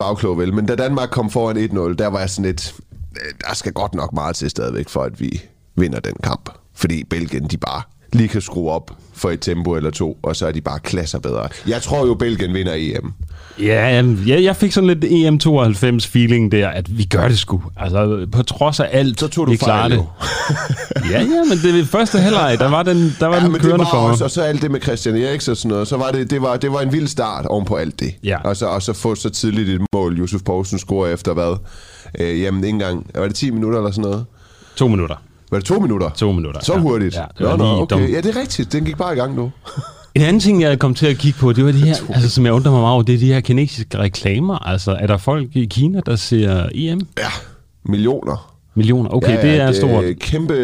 bagklog vel, men da Danmark kom foran 1-0, der var jeg sådan lidt, øh, der skal godt nok meget til stadigvæk, for at vi vinder den kamp. Fordi Belgien, de bare lige kan skrue op for et tempo eller to, og så er de bare klasser bedre. Jeg tror jo, Belgien vinder EM. Ja, ja, jeg fik sådan lidt EM92-feeling der, at vi gør det sgu. Altså, på trods af alt, Så tog du vi klarer fejl, det. ja, ja, men det første halvleg, der var den, der var Ja, den men det kørende var for mig. også, og så alt det med Christian Eriksen og sådan noget, så var det, det, var, det var en vild start oven på alt det. Ja. Og, så, og så få så tidligt et mål, Josef Poulsen scorer efter hvad? Øh, jamen, ikke engang, var det 10 minutter eller sådan noget? To minutter. Var det to minutter? To minutter, Så ja. hurtigt? Ja, det var nå, lige okay. dumt. Ja, det er rigtigt. Den gik bare i gang nu. En anden ting, jeg kom til at kigge på, det var de her, altså, som jeg undrer mig meget over, det er de her kinesiske reklamer. Altså, er der folk i Kina, der ser EM? Ja, millioner. Millioner. Okay, ja, det er stort. er kæmpe...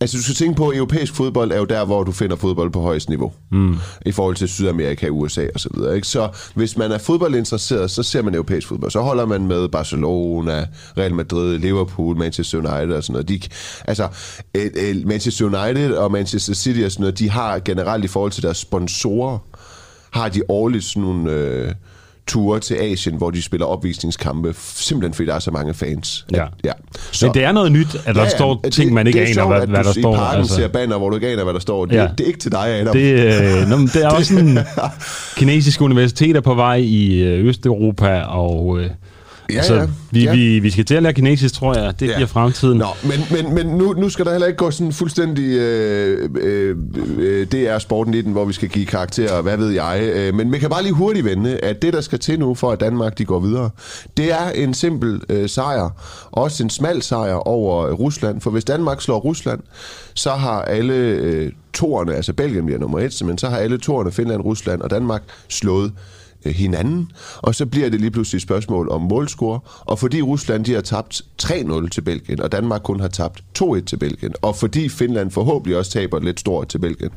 Altså, du skal tænke på, at europæisk fodbold er jo der, hvor du finder fodbold på højst niveau. Mm. I forhold til Sydamerika, USA og så videre. Ikke? Så hvis man er fodboldinteresseret, så ser man europæisk fodbold. Så holder man med Barcelona, Real Madrid, Liverpool, Manchester United og sådan noget. De, altså, øh, øh, Manchester United og Manchester City og sådan noget, de har generelt i forhold til deres sponsorer, har de årligt sådan nogle... Øh, ture til Asien, hvor de spiller opvisningskampe, simpelthen fordi der er så mange fans. Ja. ja. Men det er noget nyt, at der ja, står ting, man ikke det er aner, sjovt, hvad, at hvad du der står. i parken altså. ser banner, hvor du ikke aner, hvad der står. Det, Ja. ja. det er ikke til dig, Adam. Det, øh, nå, det er også sådan kinesiske universiteter på vej i øh, Østeuropa, og øh, Ja, altså, ja. Vi, Ja. vi, vi skal til at lære kinesisk, tror jeg. Det Ja. bliver fremtiden. Nå, men, men, men nu, nu skal der heller ikke gå sådan fuldstændig øh, øh, øh, DR-sporten i den, hvor vi skal give karakterer, hvad ved jeg. Øh, men man kan bare lige hurtigt vende, at det, der skal til nu for, at Danmark de går videre, det er en simpel øh, sejr. Også en smal sejr over Rusland. For hvis Danmark slår Rusland, så har alle øh, toerne, altså Belgien bliver nummer et, men så har alle toerne, Finland, Rusland og Danmark, slået hinanden, og så bliver det lige pludselig et spørgsmål om målscore, og fordi Rusland de har tabt 3-0 til Belgien, og Danmark kun har tabt 2-1 til Belgien, og fordi Finland forhåbentlig også taber lidt stort til Belgien,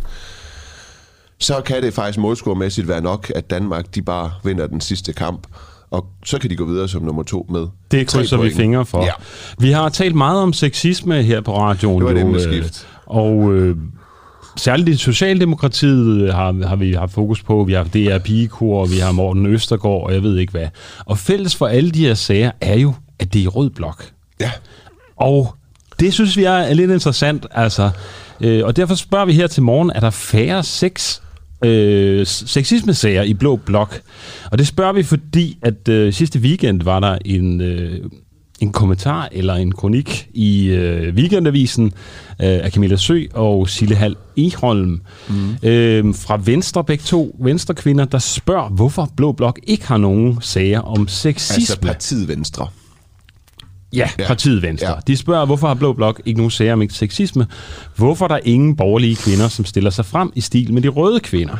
så kan det faktisk målscoremæssigt være nok, at Danmark de bare vinder den sidste kamp, og så kan de gå videre som nummer to med Det krydser vi fingre for. Ja. Vi har talt meget om sexisme her på radioen. Det var et emneskift. øh, Og øh, særligt i Socialdemokratiet har, har vi haft fokus på. Vi har DR Pigekor, vi har Morten Østergaard, og jeg ved ikke hvad. Og fælles for alle de her sager er jo, at det er i rød blok. Ja, Og det synes vi er, er lidt interessant, altså. Øh, og derfor spørger vi her til morgen, er der færre sex, øh, sexisme-sager i Blå Blok? Og det spørger vi, fordi at øh, sidste weekend var der en, øh, en kommentar eller en kronik i øh, Weekendavisen øh, af Camilla Sø og Sille Hal Eholm mm. øh, fra Venstre, begge to Venstre kvinder, der spørger, hvorfor Blå Blok ikke har nogen sager om sexisme. altså partiet Venstre. Ja, Ja. partiet Venstre. Ja. De spørger, hvorfor har Blå Blok ikke nogen sager om sexisme? Hvorfor er der ingen borgerlige kvinder, som stiller sig frem i stil med de røde kvinder?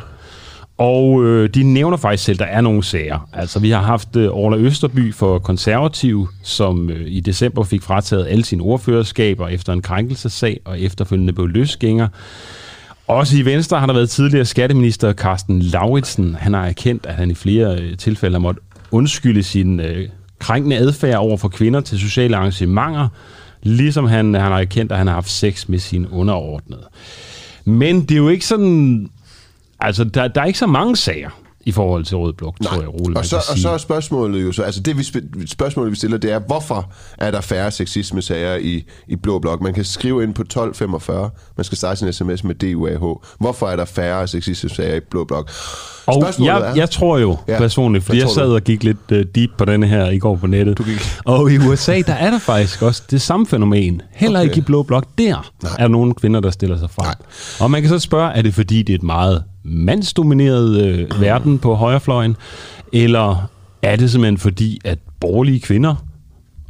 Og øh, de nævner faktisk selv, at der er nogle sager. Altså, vi har haft øh, Orla Østerby for konservativ, som øh, i december fik frataget alle sine ordførerskaber efter en krænkelsessag og efterfølgende blev løsgænger. Også i Venstre har der været tidligere skatteminister Carsten Lauritsen. Han har erkendt, at han i flere øh, tilfælde har måttet undskylde sin øh, krænkende adfærd over for kvinder til sociale arrangementer, ligesom han, han har erkendt, at han har haft sex med sine underordnede. Men det er jo ikke sådan... Altså, der, der er ikke så mange sager i forhold til Rød Blok, tror jeg, roligt, og så, og så er spørgsmålet jo så, altså det vi, sp- spørgsmålet vi stiller, det er, hvorfor er der færre sexisme-sager i, i Blå Blok? Man kan skrive ind på 1245, man skal starte sin sms med DUAH. Hvorfor er der færre sexisme-sager i Blå Blok? Og Spørgsmålet jeg, jeg tror jo Ja, personligt, fordi jeg sad og gik lidt uh, deep på denne her i går på nettet. Du gik. Og i USA, der er der faktisk også det samme fænomen. Heller Okay. ikke i Blå Blok. Der Nej. er der nogle kvinder, der stiller sig frem. Nej. Og man kan så spørge, er det fordi, det er et meget mandsdomineret øh, verden på højrefløjen? Eller er det simpelthen fordi, at borgerlige kvinder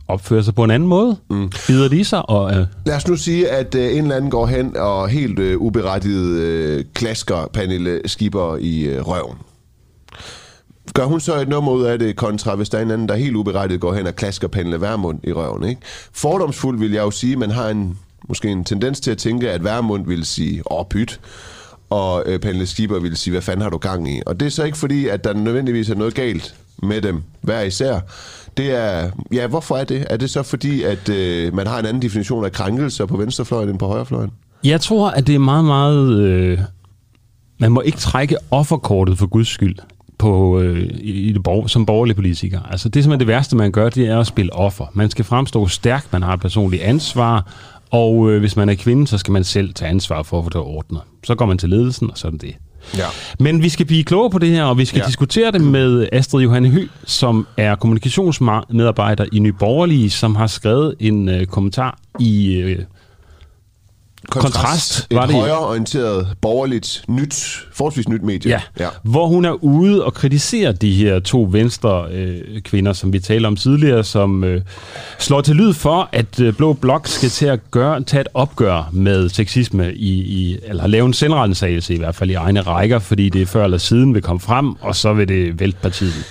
opfører sig på en anden måde? Mm. Bider de sig? Og, øh, Lad os nu sige, at øh, en eller anden går hen og helt øh, uberettiget øh, klasker Pernille Skipper i øh, røven. Gør hun så et nummer ud af det kontra, hvis der er en anden, der helt uberettiget går hen og klasker Pernille Værmund i røven, ikke? Fordomsfuldt vil jeg jo sige, at man har en, måske en tendens til at tænke, at Værmund vil sige, åh, pyt, og øh, Pernille Skipper vil sige, hvad fanden har du gang i? Og det er så ikke fordi, at der nødvendigvis er noget galt med dem hver især. Det er, ja, hvorfor er det? Er det så fordi, at øh, man har en anden definition af krænkelser på venstrefløjen end på højrefløjen? Jeg tror, at det er meget, meget... Øh, man må ikke trække offerkortet for guds skyld. på, øh, i det borg, som borgerlig politiker. Altså det, som er det værste, man gør, det er at spille offer. Man skal fremstå stærk, man har et personligt ansvar, og øh, hvis man er kvinde, så skal man selv tage ansvar for at få det ordnet. Så går man til ledelsen, og så er det. Ja. Men vi skal blive klogere på det her, og vi skal ja. diskutere det med Astrid Johanne Hø, som er kommunikationsmedarbejder i Ny Borgerlige, som har skrevet en øh, kommentar i øh, Kontrast, Kontrast, et var det i- højreorienteret, borgerligt, nyt, forholdsvis nyt medie. Ja, ja. hvor hun er ude og kritisere de her to venstre øh, kvinder, som vi talte om tidligere, som øh, slår til lyd for, at øh, Blå Blok skal til at gøre, tage et opgør med sexisme, i, i, eller lave en selvrensagelse i hvert fald i egne rækker, fordi det før eller siden vil komme frem, og så vil det vælte partiet.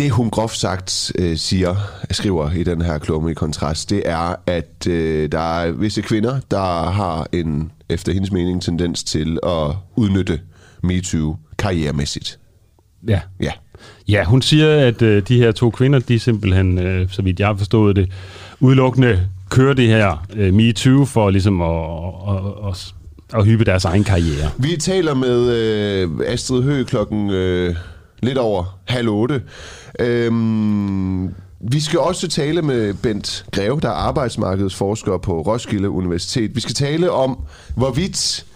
Det hun groft sagt øh, siger, skriver i den her klumme i kontrast, det er, at øh, der er visse kvinder, der har en, efter hendes mening, tendens til at udnytte MeToo karrieremæssigt. Ja. Ja. Ja, hun siger, at øh, de her to kvinder, de simpelthen, øh, så vidt jeg har forstået det, udelukkende kører det her øh, MeToo for ligesom at, at, at, at hyppe deres egen karriere. Vi taler med øh, Astrid Høgh klokken øh, lidt over halv otte. Øhm, vi skal også tale med Bent Greve, der er arbejdsmarkedsforsker på Roskilde Universitet. Vi skal tale om, hvorvidt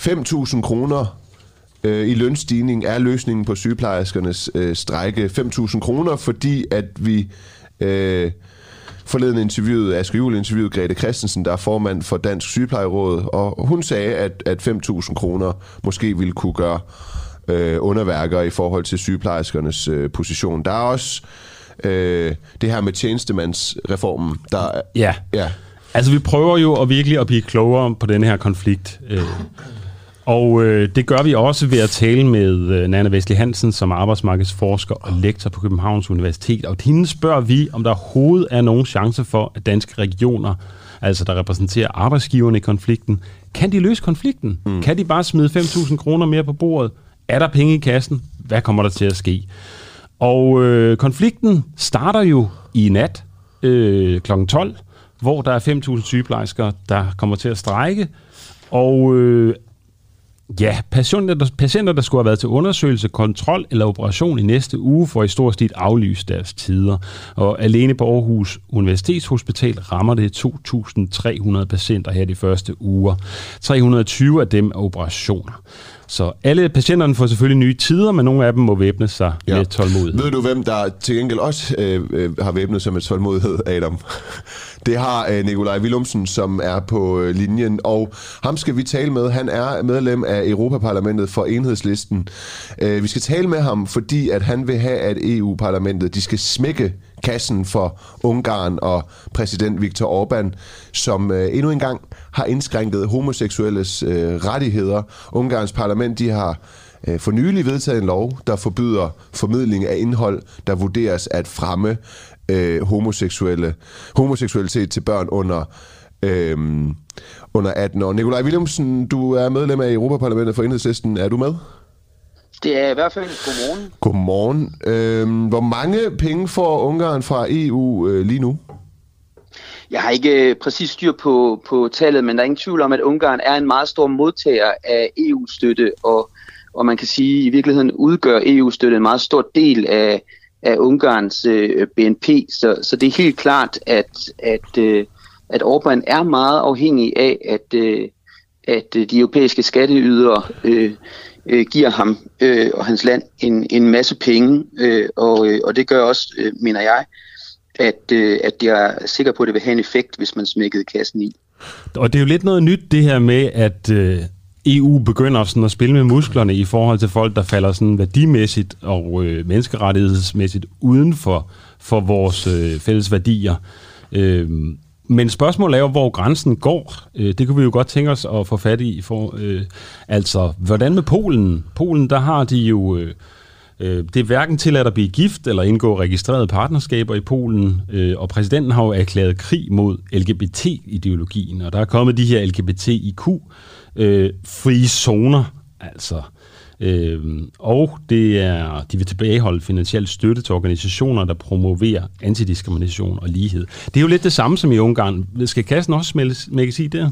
5.000 kroner øh, i lønstigning er løsningen på sygeplejerskernes øh, strække. 5.000 kroner, fordi at vi øh, forleden interviewet, Asger Juhl interviewet Grete Christensen, der er formand for Dansk Sygeplejeråd, og hun sagde, at, at 5.000 kroner måske ville kunne gøre øh, underværker i forhold til sygeplejerskernes øh, position. Der er også øh, det her med tjenestemandsreformen, der er, Ja. ja, Altså, vi prøver jo at virkelig at blive klogere på den her konflikt. Øh, og øh, det gør vi også ved at tale med øh, Nana Vestli Hansen, som er arbejdsmarkedsforsker og lektor på Københavns Universitet. Og hende spørger vi, om der overhovedet er nogen chance for, at danske regioner, altså der repræsenterer arbejdsgiverne i konflikten, kan de løse konflikten? Mm. Kan de bare smide 5.000 kroner mere på bordet? Er der penge i kassen? Hvad kommer der til at ske? Og øh, konflikten starter jo i nat øh, kl. 12, hvor der er 5.000 sygeplejersker, der kommer til at strække. Og øh, ja, patienter der, patienter, der skulle have været til undersøgelse, kontrol eller operation i næste uge, får i stor stil aflyst deres tider. Og alene på Aarhus Universitetshospital rammer det 2.300 patienter her de første uger. 320 af dem er operationer. Så alle patienterne får selvfølgelig nye tider, men nogle af dem må væbne sig ja. med tålmodighed. Ved du, hvem der til gengæld også øh, øh, har væbnet sig med tålmodighed, Adam? Det har øh, Nikolaj Willumsen, som er på øh, linjen, og ham skal vi tale med. Han er medlem af Europaparlamentet for enhedslisten. Øh, vi skal tale med ham, fordi at han vil have, at EU-parlamentet de skal smække kassen for Ungarn og præsident Viktor Orbán, som øh, endnu engang har indskrænket homoseksuelles øh, rettigheder. Ungarns parlament de har øh, for nylig vedtaget en lov, der forbyder formidling af indhold, der vurderes at fremme øh, homoseksuelle, homoseksualitet til børn under, øh, under 18 år. Nikolaj Willumsen, du er medlem af Europaparlamentet for Enhedslisten. Er du med? Det er i hvert fald godmorgen. Godmorgen. Øh, hvor mange penge får Ungarn fra EU øh, lige nu? Jeg har ikke øh, præcis styr på, på tallet, men der er ingen tvivl om, at Ungarn er en meget stor modtager af EU-støtte, og, og man kan sige, at i virkeligheden udgør EU-støtte en meget stor del af, af Ungarns øh, BNP, så, så det er helt klart, at, at, øh, at Orbán er meget afhængig af, at, øh, at øh, de europæiske skatteydere øh, øh, giver ham øh, og hans land en, en masse penge, øh, og, øh, og det gør også, øh, mener jeg, at, øh, at jeg er sikker på, at det vil have en effekt, hvis man smækkede kassen i. Og det er jo lidt noget nyt, det her med, at øh, EU begynder sådan at spille med musklerne i forhold til folk, der falder sådan værdimæssigt og øh, menneskerettighedsmæssigt uden for, for vores øh, fælles værdier. Øh, men spørgsmålet er jo, hvor grænsen går. Øh, det kunne vi jo godt tænke os at få fat i. For, øh, altså, hvordan med Polen? Polen, der har de jo... Øh, øh, det er hverken tilladt at blive gift eller indgå registrerede partnerskaber i Polen, øh, og præsidenten har jo erklæret krig mod LGBT-ideologien, og der er kommet de her LGBTIQ-frie øh, zoner, altså. Øh, og det er, de vil tilbageholde finansiel støtte til organisationer, der promoverer antidiskrimination og lighed. Det er jo lidt det samme som i Ungarn. Skal kassen også smækkes i der?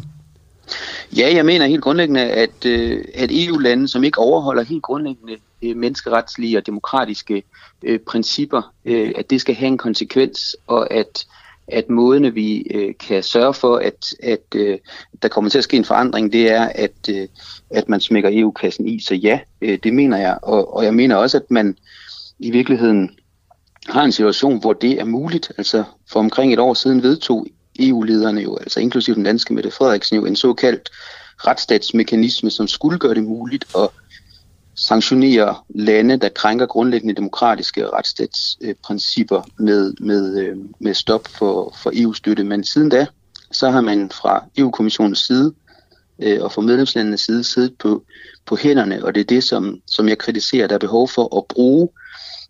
Ja, jeg mener helt grundlæggende, at, øh, at EU-lande, som ikke overholder helt grundlæggende øh, menneskeretslige og demokratiske øh, principper, øh, at det skal have en konsekvens, og at, at måden, vi øh, kan sørge for, at, at øh, der kommer til at ske en forandring, det er, at, øh, at man smækker EU-kassen i. Så ja, øh, det mener jeg. Og, og jeg mener også, at man i virkeligheden har en situation, hvor det er muligt. Altså for omkring et år siden vedtog EU-lederne jo, altså inklusive den danske Mette Frederiksen jo, en såkaldt retsstatsmekanisme, som skulle gøre det muligt at sanktionere lande, der krænker grundlæggende demokratiske retsstatsprincipper med, med, øh, med stop for, for EU-støtte. Men siden da, så har man fra EU-kommissionens side øh, og fra medlemslandenes side siddet på, på hænderne, og det er det, som, som jeg kritiserer. Der er behov for at bruge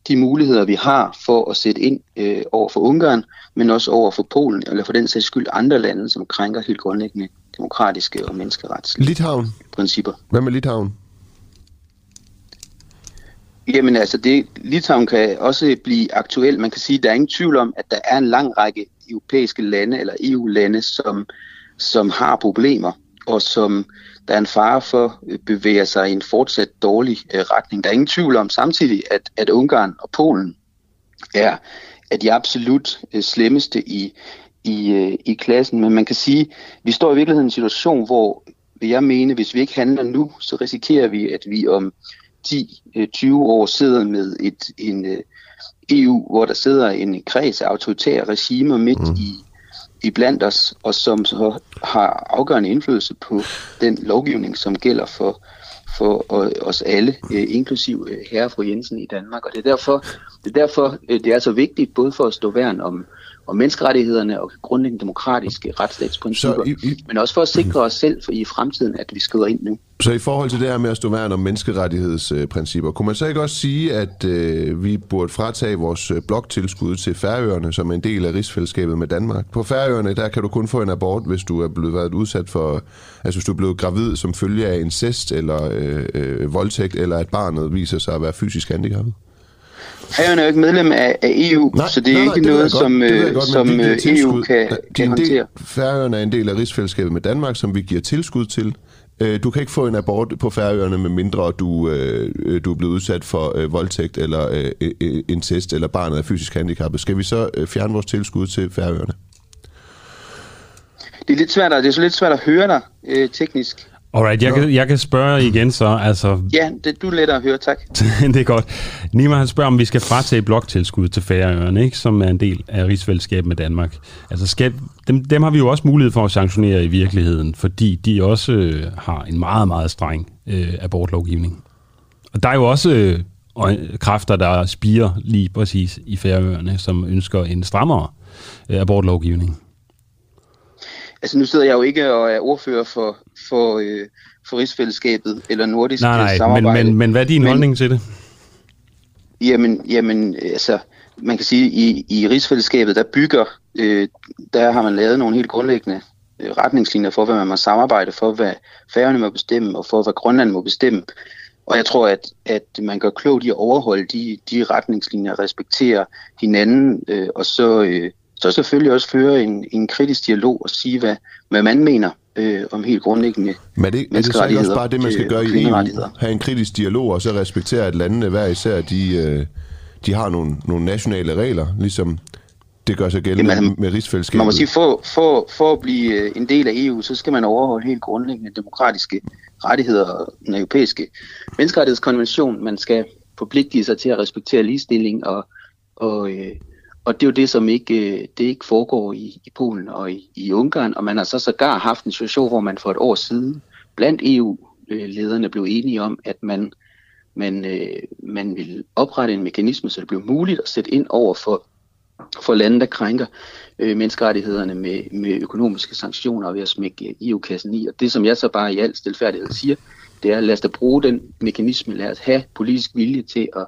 de muligheder, vi har for at sætte ind øh, over for Ungarn, men også over for Polen, eller for den sags skyld andre lande, som krænker helt grundlæggende demokratiske og menneskeretslige Litauen. principper. Hvad med Litauen? Jamen altså, det, Litauen kan også blive aktuel. Man kan sige, at der er ingen tvivl om, at der er en lang række europæiske lande eller EU-lande, som, som har problemer, og som der er en fare for øh, bevæger sig i en fortsat dårlig øh, retning. Der er ingen tvivl om samtidig, at, at Ungarn og Polen er, er de absolut øh, slemmeste i, i, øh, i klassen. Men man kan sige, at vi står i virkeligheden i en situation, hvor vil jeg mene, hvis vi ikke handler nu, så risikerer vi, at vi om 10-20 øh, år sidder med et en øh, EU, hvor der sidder en kreds af autoritære regimer midt mm. i, i blandt os, og som så har afgørende indflydelse på den lovgivning, som gælder for, for os alle, øh, inklusiv herre fru Jensen i Danmark. Og det er derfor, det er, derfor, det er så vigtigt, både for at stå værn om, om menneskerettighederne og grundlæggende demokratiske retsstatsprincipper, i, i, men også for at sikre os selv for i fremtiden, at vi skrider ind nu. Så i forhold til det her med at stå værn om menneskerettighedsprincipper, kunne man så ikke også sige, at øh, vi burde fratage vores øh, bloktilskud til Færøerne som en del af rigsfællesskabet med Danmark? På Færøerne, der kan du kun få en abort, hvis du er blevet været udsat for, altså hvis du er blevet gravid som følge af incest eller øh, øh, voldtægt, eller at barnet viser sig at være fysisk handicappet. Færøerne er jo ikke medlem af, af EU, nej, så det er nej, ikke nej, noget, som, øh, godt, som EU øh, kan, kan håndtere. Færøerne er en del af rigsfællesskabet med Danmark, som vi giver tilskud til. Du kan ikke få en abort på Færøerne, med mindre du, øh, du er blevet udsat for øh, voldtægt eller øh, incest, eller barnet er fysisk handicappet. Skal vi så øh, fjerne vores tilskud til Færøerne? Det er lidt svært, det er så lidt svært at høre dig øh, teknisk. Alright, jeg, kan, jeg kan spørge igen så. Altså, ja, det, du er lettere at høre, tak. det er godt. Nima han spørger, om vi skal fratage bloktilskud til Færøerne, ikke, som er en del af rigsfællesskabet med Danmark. Altså, skal, dem, dem har vi jo også mulighed for at sanktionere i virkeligheden, fordi de også øh, har en meget, meget streng øh, abortlovgivning. Og der er jo også øh, kræfter, der spiger lige præcis i Færøerne, som ønsker en strammere øh, abortlovgivning. Altså nu sidder jeg jo ikke og er ordfører for, for, øh, for rigsfællesskabet eller nordisk nej, nej, samarbejde. Men, men, men hvad er din men, holdning til det? Jamen, jamen altså, man kan sige, i, i rigsfællesskabet, der bygger, øh, der har man lavet nogle helt grundlæggende øh, retningslinjer for, hvad man må samarbejde for, hvad færgerne må bestemme, og for, hvad Grønland må bestemme. Og jeg tror, at, at man gør klogt i at overholde de, de retningslinjer, respektere hinanden, øh, og så, øh, så selvfølgelig også føre en, en kritisk dialog og sige, hvad, hvad man mener øh, om helt grundlæggende Men er det, er det så ikke også bare det, man skal gøre i EU? Have en kritisk dialog og så respektere, at landene hver især, de, øh, de har nogle, nogle nationale regler, ligesom det gør sig gældende Jamen, med rigsfællesskabet. Man må sige, for, for, for at blive øh, en del af EU, så skal man overholde helt grundlæggende demokratiske rettigheder og den europæiske menneskerettighedskonvention. Man skal forpligte sig til at respektere ligestilling og, og øh, og det er jo det, som ikke, øh, det ikke foregår i, i Polen og i, i Ungarn. Og man har så sågar haft en situation, hvor man for et år siden blandt EU-lederne blev enige om, at man, man, øh, man ville oprette en mekanisme, så det blev muligt at sætte ind over for, for lande, der krænker øh, menneskerettighederne med, med økonomiske sanktioner ved at smække øh, EU-kassen i. Og det, som jeg så bare i al stilfærdighed siger, det er, lad os da bruge den mekanisme, lad os have politisk vilje til at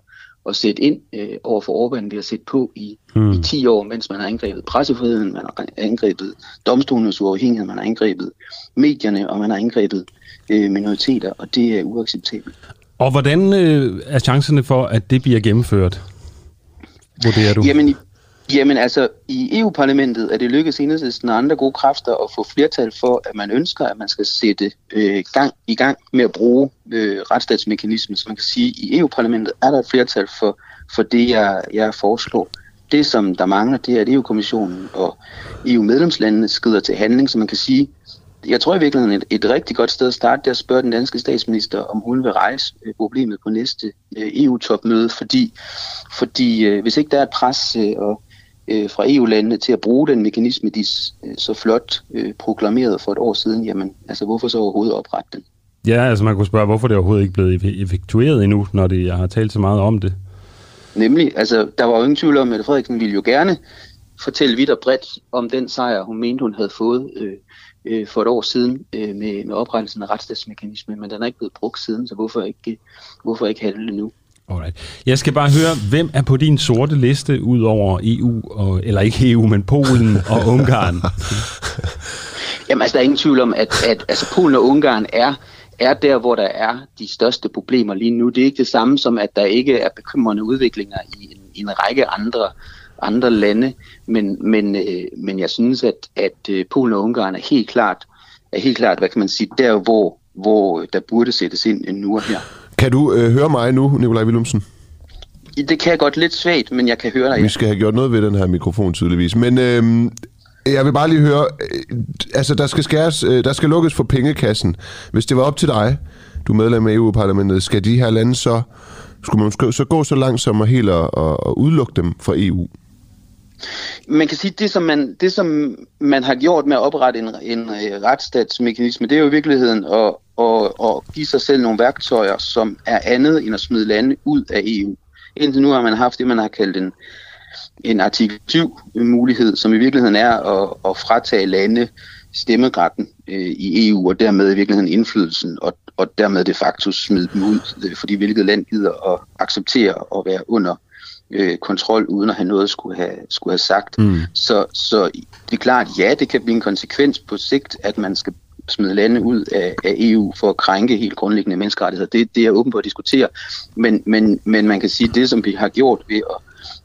at sætte ind øh, over for Orbán ved at sætte på i, mm. i 10 år, mens man har angrebet pressefriheden, man har angrebet domstolenes uafhængighed, man har angrebet medierne, og man har angrebet øh, minoriteter, og det er uacceptabelt. Og hvordan øh, er chancerne for, at det bliver gennemført, vurderer du? Jamen, Jamen altså, i EU-parlamentet er det lykkedes enhedslisten og andre gode kræfter at få flertal for, at man ønsker, at man skal sætte øh, gang, i gang med at bruge øh, retsstatsmekanismen. Så man kan sige, at i EU-parlamentet er der et flertal for, for det, jeg, jeg foreslår. Det, som der mangler, det er, at EU-kommissionen og EU-medlemslandene skrider til handling, så man kan sige, jeg tror i virkeligheden, et, et rigtig godt sted at starte, det er at spørge den danske statsminister, om hun vil rejse øh, problemet på næste øh, EU-topmøde, fordi, fordi øh, hvis ikke der er et pres øh, og, øh, fra EU-landene til at bruge den mekanisme, de øh, så flot øh, proklamerede for et år siden, jamen altså hvorfor så overhovedet oprette den? Ja, altså man kunne spørge, hvorfor det overhovedet ikke blevet effektueret endnu, når det, jeg har talt så meget om det. Nemlig, altså der var jo ingen tvivl om, at Frederiksen ville jo gerne fortælle vidt og bredt om den sejr, hun mente, hun havde fået øh, øh, for et år siden øh, med, med oprettelsen af retsstatsmekanismen, men den er ikke blevet brugt siden, så hvorfor ikke, hvorfor ikke handle nu? Alright. Jeg skal bare høre, hvem er på din sorte liste ud over EU, og, eller ikke EU, men Polen og Ungarn? Jamen altså, der er ingen tvivl om, at, at altså, Polen og Ungarn er er der, hvor der er de største problemer lige nu. Det er ikke det samme som, at der ikke er bekymrende udviklinger i en, i en række andre andre lande, men, men, øh, men jeg synes, at, at øh, Polen og Ungarn er helt klart, er helt klart, hvad kan man sige, der hvor, hvor der burde sættes ind nu og her. Kan du øh, høre mig nu, Nikolaj Willumsen? Det kan jeg godt lidt svagt, men jeg kan høre dig. Vi skal have gjort noget ved den her mikrofon tydeligvis. Men øh, jeg vil bare lige høre, øh, altså der skal, skæres, øh, der skal lukkes for pengekassen. Hvis det var op til dig, du er medlem af EU-parlamentet, skal de her lande så, skulle man så gå så langt som at helt at, at udelukke dem fra EU? Man kan sige, det som man, det som man har gjort med at oprette en, en øh, retsstatsmekanisme, det er jo i virkeligheden at, at, at give sig selv nogle værktøjer, som er andet end at smide lande ud af EU. Indtil nu har man haft det, man har kaldt en, en artikel 7 mulighed, som i virkeligheden er at, at fratage lande stemmeretten øh, i EU, og dermed i virkeligheden indflydelsen, og, og dermed de facto smide dem ud, øh, fordi hvilket land gider at acceptere at være under øh, kontrol, uden at have noget skulle have, skulle have sagt. Mm. Så, så det er klart, ja, det kan blive en konsekvens på sigt, at man skal smide lande ud af, af EU for at krænke helt grundlæggende menneskerettigheder. Det, det er åben på at diskutere. Men, men, men man kan sige, at det, som vi har gjort ved at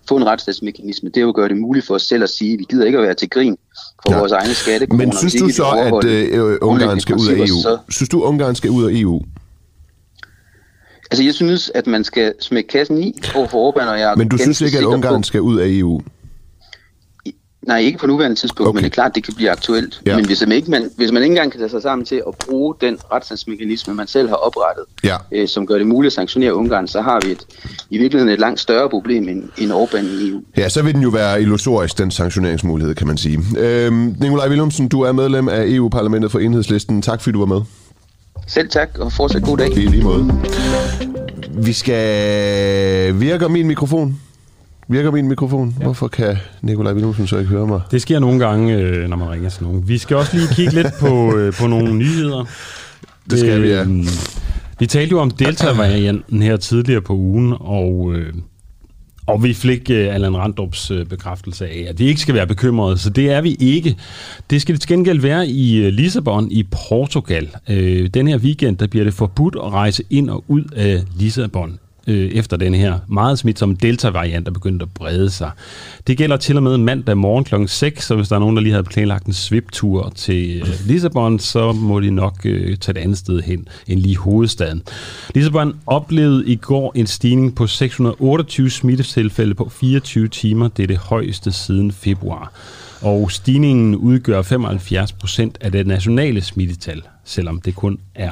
få en retsstatsmekanisme, det er jo at gøre det muligt for os selv at sige, at vi gider ikke at være til grin for ja. vores egne skattekroner. Men synes du så, at øh, Ungarn skal ud af EU? Så... Synes du, Ungarn skal ud af EU? Altså, jeg synes, at man skal smække kassen i over for Orbán, og jeg Men du synes ikke, at Ungarn på... skal ud af EU? Nej, ikke på nuværende tidspunkt, okay. men det er klart, det kan blive aktuelt. Ja. Men hvis man, ikke, man, hvis man ikke engang kan tage sig sammen til at bruge den retsstatsmekanisme, man selv har oprettet, ja. øh, som gør det muligt at sanktionere Ungarn, så har vi et, i virkeligheden et langt større problem end, end Orbán i EU. Ja, så vil den jo være illusorisk, den sanktioneringsmulighed, kan man sige. Øhm, Nikolaj Willumsen, du er medlem af EU-parlamentet for Enhedslisten. Tak fordi du var med. Selv tak, og fortsat god dag. Det er lige måde. Vi skal... Virker min mikrofon? Virker min mikrofon? Ja. Hvorfor kan Nikolaj Willumsen så ikke høre mig? Det sker nogle gange, øh, når man ringer til nogen. Vi skal også lige kigge lidt på, øh, på nogle nyheder. Det skal vi, ja. Øhm, vi talte jo om Delta-varianten her tidligere på ugen, og øh, og vi fik Allan Randrups uh, bekræftelse af, at vi ikke skal være bekymrede, så det er vi ikke. Det skal til gengæld være i Lissabon i Portugal. Uh, den her weekend, der bliver det forbudt at rejse ind og ud af Lissabon øh, efter den her meget smitsomme Delta-variant er begyndt at brede sig. Det gælder til og med mandag morgen kl. 6, så hvis der er nogen, der lige har planlagt en sviptur til øh, Lissabon, så må de nok øh, tage et andet sted hen end lige hovedstaden. Lissabon oplevede i går en stigning på 628 smittetilfælde på 24 timer. Det er det højeste siden februar. Og stigningen udgør 75 procent af det nationale smittetal, selvom det kun er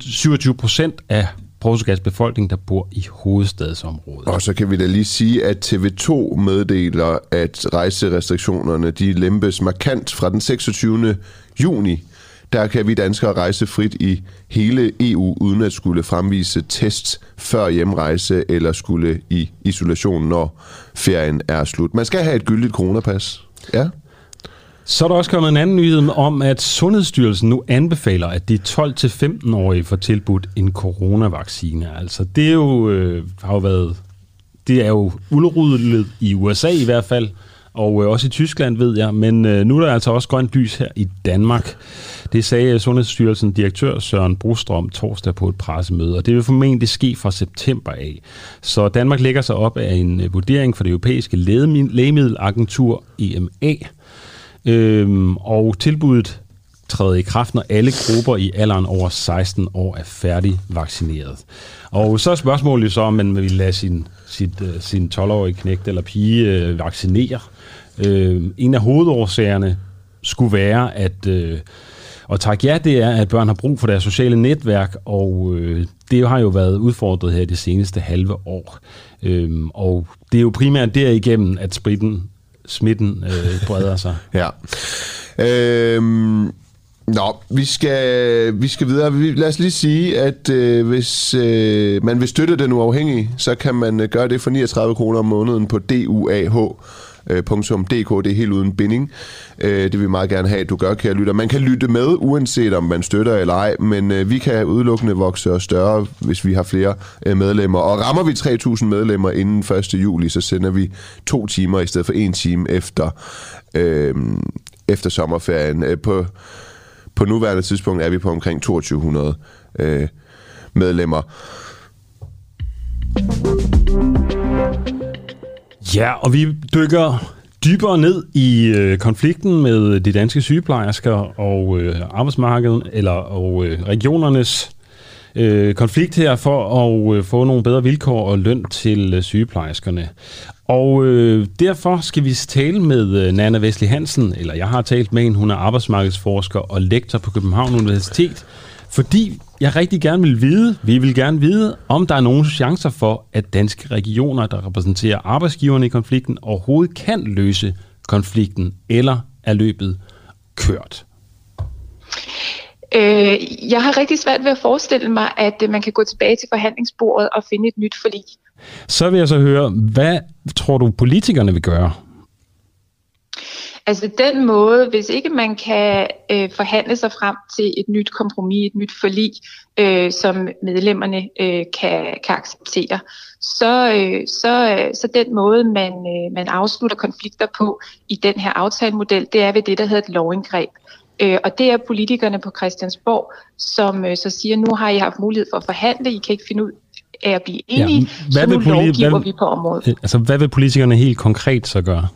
27 procent af Portugals befolkning, der bor i hovedstadsområdet. Og så kan vi da lige sige, at TV2 meddeler, at rejserestriktionerne de lempes markant fra den 26. juni. Der kan vi danskere rejse frit i hele EU, uden at skulle fremvise test før hjemrejse eller skulle i isolation, når ferien er slut. Man skal have et gyldigt coronapas. Ja. Så er der også kommet en anden nyhed om, at Sundhedsstyrelsen nu anbefaler, at de 12-15-årige får tilbudt en coronavaccine. Altså, det er jo, øh, har jo været, det er jo udryddet i USA i hvert fald, og øh, også i Tyskland ved jeg, men øh, nu er der altså også grønt lys her i Danmark. Det sagde Sundhedsstyrelsen direktør Søren Brostrøm torsdag på et pressemøde, og det vil formentlig ske fra september af. Så Danmark lægger sig op af en øh, vurdering fra det europæiske lægemiddelagentur EMA, øhm, og tilbuddet træder i kraft, når alle grupper i alderen over 16 år er færdig vaccineret. Og så er spørgsmålet så, om man vil lade sin, sit, uh, sin 12-årige knægt eller pige uh, vaccinere. Uh, en af hovedårsagerne skulle være, at øh, uh, og tak ja, det er, at børn har brug for deres sociale netværk, og øh, det har jo været udfordret her de seneste halve år. Øhm, og det er jo primært derigennem, at spritten, smitten øh, breder sig. ja. Øhm, Nå, vi skal, vi skal videre. Lad os lige sige, at øh, hvis øh, man vil støtte den uafhængige, så kan man øh, gøre det for 39 kroner om måneden på DUAH Øh, duah.dk. Det er helt uden binding. Øh, det vil vi meget gerne have, at du gør, kære lytter. Man kan lytte med, uanset om man støtter eller ej, men øh, vi kan udelukkende vokse og større, hvis vi har flere medlemmer. Og rammer vi 3.000 medlemmer inden 1. juli, så sender vi to timer i stedet for en time efter, øh, efter sommerferien. På på nuværende tidspunkt er vi på omkring 2200 øh, medlemmer. Ja, og vi dykker dybere ned i øh, konflikten med de danske sygeplejersker og øh, arbejdsmarkedet, eller og øh, regionernes øh, konflikt her for at øh, få nogle bedre vilkår og løn til øh, sygeplejerskerne. Og øh, derfor skal vi tale med øh, Nana Vesli Hansen, eller jeg har talt med hende, hun er arbejdsmarkedsforsker og lektor på København Universitet, fordi jeg rigtig gerne vil vide, vi vil gerne vide, om der er nogle chancer for, at danske regioner, der repræsenterer arbejdsgiverne i konflikten, overhovedet kan løse konflikten, eller er løbet kørt? Øh, jeg har rigtig svært ved at forestille mig, at øh, man kan gå tilbage til forhandlingsbordet og finde et nyt forlig. Så vil jeg så høre, hvad tror du politikerne vil gøre? Altså den måde, hvis ikke man kan øh, forhandle sig frem til et nyt kompromis, et nyt forlig, øh, som medlemmerne øh, kan, kan acceptere, så, øh, så, øh, så den måde, man, øh, man afslutter konflikter på i den her aftalemodel, det er ved det, der hedder et lovindgreb. Øh, og det er politikerne på Christiansborg, som øh, så siger, nu har I haft mulighed for at forhandle, I kan ikke finde ud af at blive enige, ja, hvad så nu lovgiver hvad, vi på området. Altså, hvad vil politikerne helt konkret så gøre?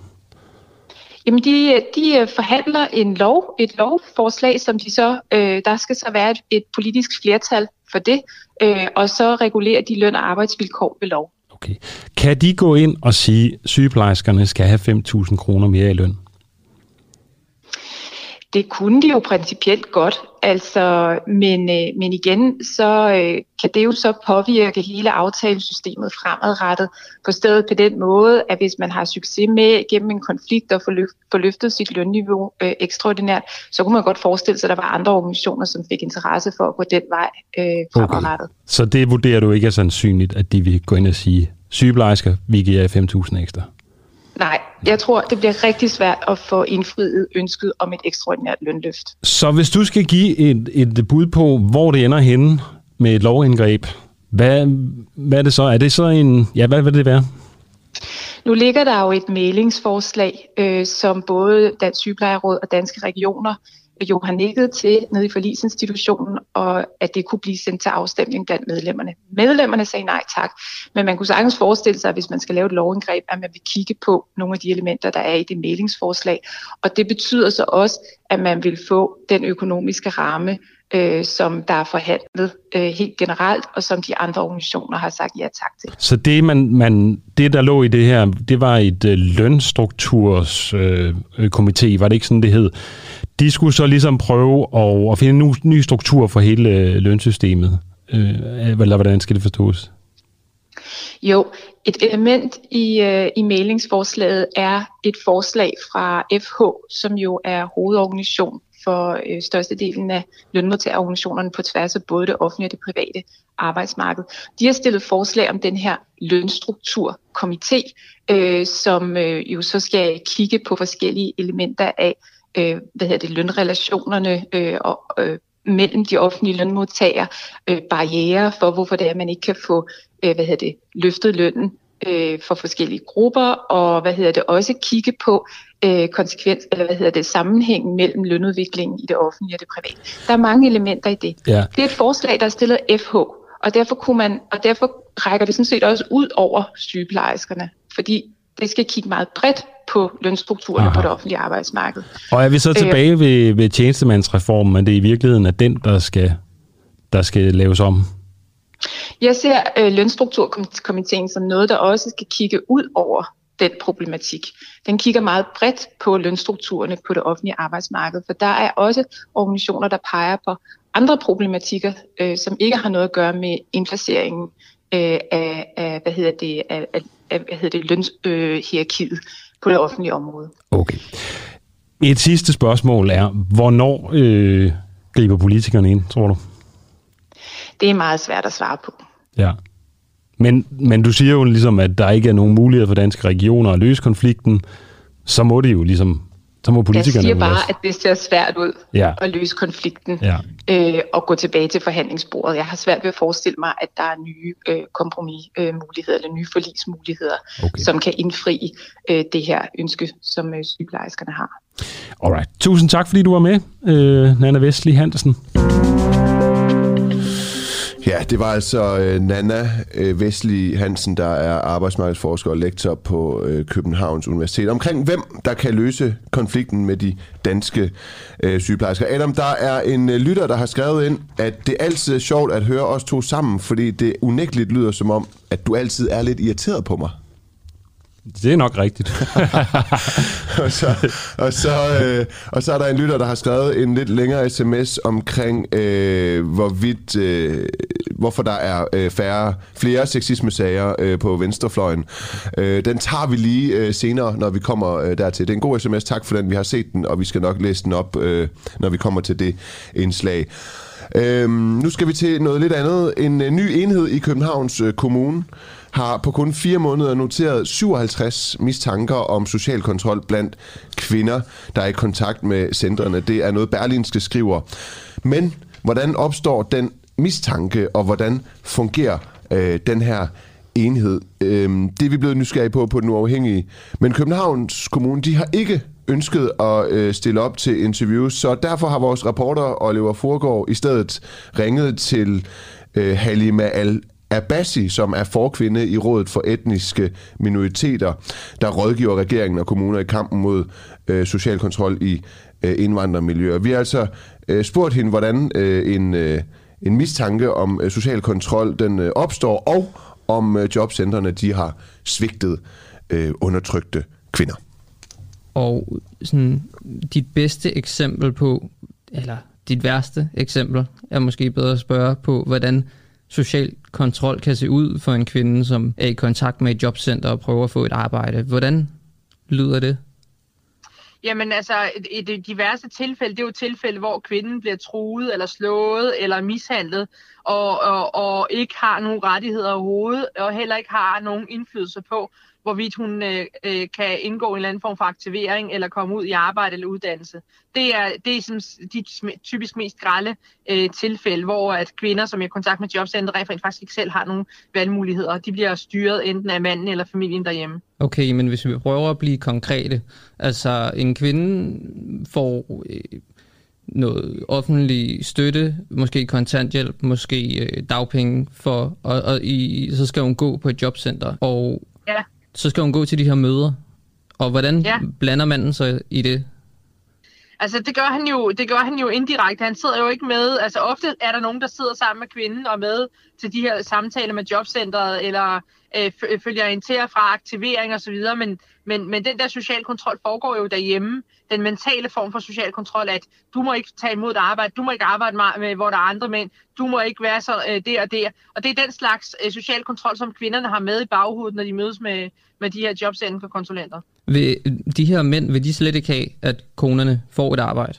Jamen, de, de øh, forhandler en lov, et lovforslag, som de så, øh, der skal så være et, et politisk flertal for det, øh, og så regulerer de løn- og arbejdsvilkår ved lov. Okay. Kan de gå ind og sige, at sygeplejerskerne skal have 5.000 kroner mere i løn? Det kunne de jo principielt godt, altså, men, øh, men igen, så øh, kan det jo så påvirke hele aftalesystemet fremadrettet på stedet på den måde, at hvis man har succes med gennem en konflikt at få, løft, få løftet sit lønniveau øh, ekstraordinært, så kunne man godt forestille sig, at der var andre organisationer, som fik interesse for at gå den vej øh, fremadrettet. Okay. Så det vurderer du ikke er sandsynligt, at de vil gå ind og sige, sygeplejersker, vi giver jer 5.000 ekstra? Nej, jeg tror, det bliver rigtig svært at få indfriet ønsket om et ekstraordinært lønløft. Så hvis du skal give et, et bud på, hvor det ender henne med et lovindgreb, hvad, hvad er det så? Er det så en... Ja, hvad vil det være? Nu ligger der jo et mailingsforslag, øh, som både Dansk Sygeplejeråd og Danske Regioner Johan nikket til nede i forlisinstitutionen, og at det kunne blive sendt til afstemning blandt medlemmerne. Medlemmerne sagde nej tak, men man kunne sagtens forestille sig, at hvis man skal lave et lovindgreb, at man vil kigge på nogle af de elementer, der er i det mailingsforslag. Og det betyder så også, at man vil få den økonomiske ramme, øh, som der er forhandlet øh, helt generelt, og som de andre organisationer har sagt ja tak til. Så det, man, man, det der lå i det her, det var et øh, lønstrukturs øh, komité, var det ikke sådan, det hed? de skulle så ligesom prøve at, at finde en ny struktur for hele øh, lønsystemet. Øh, eller hvordan skal det forstås? Jo, et element i, øh, i mailingsforslaget er et forslag fra FH, som jo er hovedorganisation for øh, størstedelen af lønmodtagerorganisationerne på tværs af både det offentlige og det private arbejdsmarked. De har stillet forslag om den her lønstrukturkomité, øh, som øh, jo så skal kigge på forskellige elementer af, øh, hvad hedder det, lønrelationerne øh, og, øh, mellem de offentlige lønmodtagere, øh, barriere for, hvorfor det er, at man ikke kan få øh, hvad hedder det, løftet lønnen øh, for forskellige grupper, og hvad hedder det også kigge på øh, konsekvens, eller hvad hedder det, sammenhængen mellem lønudviklingen i det offentlige og det private. Der er mange elementer i det. Ja. Det er et forslag, der er stillet FH, og derfor, kunne man, og derfor rækker det sådan set også ud over sygeplejerskerne, fordi det skal kigge meget bredt på lønstrukturerne Aha. på det offentlige arbejdsmarked. Og er vi så tilbage ved, ved tjenestemandsreformen, men det er i virkeligheden at den, der skal, der skal laves om? Jeg ser øh, lønstrukturkomiteen som noget, der også skal kigge ud over den problematik. Den kigger meget bredt på lønstrukturerne på det offentlige arbejdsmarked, for der er også organisationer, der peger på andre problematikker, øh, som ikke har noget at gøre med indplaceringen øh, af, af, hvad hedder det, af, af, af hvad hedder det, lønshierarkiet på det offentlige område. Okay. Et sidste spørgsmål er, hvornår øh, griber politikerne ind, tror du? Det er meget svært at svare på. Ja. Men, men du siger jo ligesom, at der ikke er nogen mulighed for danske regioner at løse konflikten. Så må det jo ligesom, så må Jeg politikerne siger vel bare, at det ser svært ud Ja. at løse konflikten Ja. øh, og gå tilbage til forhandlingsbordet. Jeg har svært ved at forestille mig, at der er nye øh, kompromismuligheder eller nye forlismuligheder, Okay. som kan indfri øh, det her ønske, som øh, sygeplejerskerne har. Alright. Tusind tak, fordi du var med, øh, Nana Vestli Hansen. Ja, det var altså øh, Nana øh, Vestli Hansen, der er arbejdsmarkedsforsker og lektor på øh, Københavns Universitet. Omkring hvem, der kan løse konflikten med de danske øh, sygeplejersker. Adam, der er en øh, lytter, der har skrevet ind, at det altid er sjovt at høre os to sammen, fordi det unægteligt lyder som om, at du altid er lidt irriteret på mig. Det er nok rigtigt. og, så, og, så, øh, og så er der en lytter, der har skrevet en lidt længere sms omkring, øh, hvorvidt, øh, hvorfor der er øh, færre, flere sexisme-sager øh, på venstrefløjen. Øh, den tager vi lige øh, senere, når vi kommer øh, dertil. Det er en god sms, tak for den. Vi har set den, og vi skal nok læse den op, øh, når vi kommer til det indslag. Øh, nu skal vi til noget lidt andet. En øh, ny enhed i Københavns øh, Kommune har på kun fire måneder noteret 57 mistanker om social kontrol blandt kvinder, der er i kontakt med centrene. Det er noget Berlinske skriver. Men hvordan opstår den mistanke, og hvordan fungerer øh, den her enhed? Øh, det er vi blevet nysgerrige på på den uafhængige. Men Københavns Kommune, de har ikke ønsket at øh, stille op til interviews, så derfor har vores reporter Oliver Forgård i stedet ringet til øh, Halima Al Abassi, som er forkvinde i Rådet for Etniske Minoriteter, der rådgiver regeringen og kommuner i kampen mod øh, social kontrol i øh, indvandrermiljøer. Vi har altså øh, spurgt hende, hvordan øh, en, øh, en mistanke om øh, social kontrol den øh, opstår, og om øh, jobcentrene de har svigtet øh, undertrykte kvinder. Og sådan, dit bedste eksempel på, eller dit værste eksempel, er måske bedre at spørge på, hvordan social kontrol kan se ud for en kvinde, som er i kontakt med et jobcenter og prøver at få et arbejde. Hvordan lyder det? Jamen altså, i de diverse tilfælde, det er jo tilfælde, hvor kvinden bliver truet, eller slået, eller mishandlet, og, og, og ikke har nogen rettigheder overhovedet, og heller ikke har nogen indflydelse på, hvorvidt hun øh, øh, kan indgå en eller anden form for aktivering, eller komme ud i arbejde eller uddannelse. Det er, det er sådan, de typisk mest grælde øh, tilfælde, hvor at kvinder, som er i kontakt med jobcenter, rent faktisk ikke selv har nogen valgmuligheder. De bliver styret enten af manden eller familien derhjemme. Okay, men hvis vi prøver at blive konkrete, altså en kvinde får øh, noget offentlig støtte, måske kontanthjælp, måske øh, dagpenge, for, og, og i, så skal hun gå på et jobcenter, og Ja. Så skal hun gå til de her møder. Og hvordan Ja. blander manden sig i det? Altså, det gør, han jo, det gør han jo indirekte. Han sidder jo ikke med... Altså, ofte er der nogen, der sidder sammen med kvinden og med til de her samtaler med jobcentret, eller øh, øh følger en til og fra aktivering osv., men, men, men den der social kontrol foregår jo derhjemme. Den mentale form for social kontrol, at du må ikke tage imod et arbejde, du må ikke arbejde med, med hvor der er andre mænd, du må ikke være så øh, der og der. Og det er den slags øh, social kontrol, som kvinderne har med i baghovedet, når de mødes med, med de her jobcenterkonsulenter. Vil de her mænd, vil de slet ikke have, at konerne får et arbejde?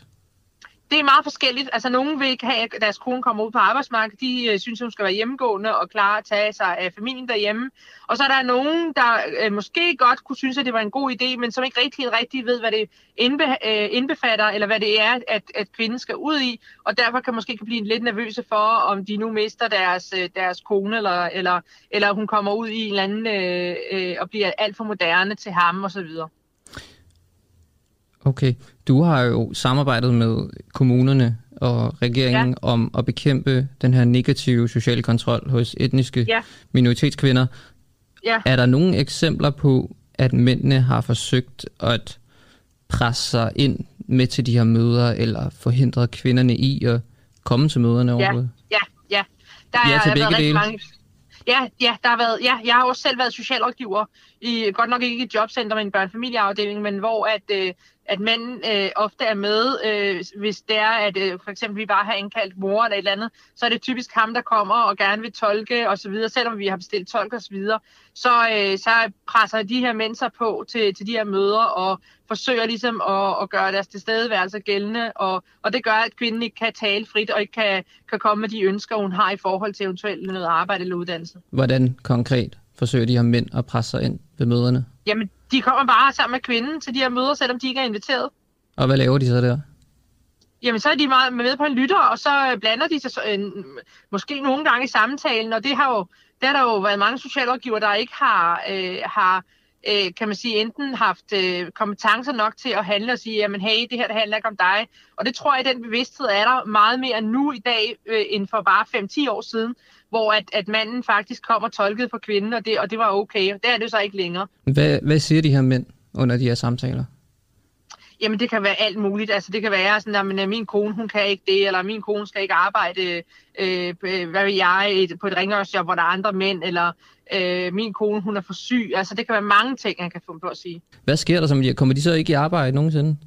Det er meget forskelligt. Altså, nogen vil ikke have, at deres kone kommer ud på arbejdsmarkedet. De øh, synes, hun skal være hjemmegående og klar at tage sig af familien derhjemme. Og så er der nogen, der øh, måske godt kunne synes, at det var en god idé, men som ikke rigtig, rigtig ved, hvad det indbe, øh, indbefatter, eller hvad det er, at, at kvinden skal ud i. Og derfor kan måske kan blive lidt nervøse for, om de nu mister deres, øh, deres kone, eller, eller, eller hun kommer ud i en eller anden øh, øh, og bliver alt for moderne til ham osv. Okay. Du har jo samarbejdet med kommunerne og regeringen ja. om at bekæmpe den her negative sociale kontrol hos etniske ja. minoritetskvinder. Ja. Er der nogle eksempler på, at mændene har forsøgt at presse sig ind med til de her møder, eller forhindre kvinderne i at komme til møderne ja. overhovedet? Ja, ja. Der ja, til begge dele. mange Ja, ja, der har været, ja, jeg har også selv været socialrådgiver, i, godt nok ikke i et jobcenter, men en børnefamilieafdeling, men hvor at, øh, at mænd øh, ofte er med, øh, hvis det er, at øh, for eksempel vi bare har indkaldt mor eller et eller andet, så er det typisk ham, der kommer og gerne vil tolke og så videre, selvom vi har bestilt tolk videre. Så, øh, så presser de her mænd sig på til, til de her møder og forsøger ligesom at, at gøre deres tilstedeværelse gældende, og, og det gør, at kvinden ikke kan tale frit og ikke kan, kan komme med de ønsker, hun har i forhold til eventuelt noget arbejde eller uddannelse. Hvordan konkret forsøger de her mænd at presse sig ind ved møderne? Jamen, de kommer bare sammen med kvinden til de her møder, selvom de ikke er inviteret. Og hvad laver de så der? Jamen, så er de meget med på en lytter, og så blander de sig så, øh, måske nogle gange i samtalen, og det har jo, der har der jo været mange socialrådgiver, der ikke har, øh, har øh, kan man sige, enten haft øh, kompetencer nok til at handle og sige, jamen hey, det her det handler ikke om dig. Og det tror jeg, den bevidsthed er der meget mere nu i dag, øh, end for bare 5-10 år siden, hvor at, at manden faktisk kom og tolkede for kvinden, og det, og det var okay. Det er det så ikke længere. Hvad, hvad siger de her mænd under de her samtaler? Jamen, det kan være alt muligt. Altså, det kan være sådan, at min kone, hun kan ikke det, eller min kone skal ikke arbejde, øh, hvad vil jeg, på et rengøringsjob, hvor der er andre mænd, eller øh, min kone, hun er for syg. Altså, det kan være mange ting, han kan få på at sige. Hvad sker der som Kommer de så ikke i arbejde nogensinde?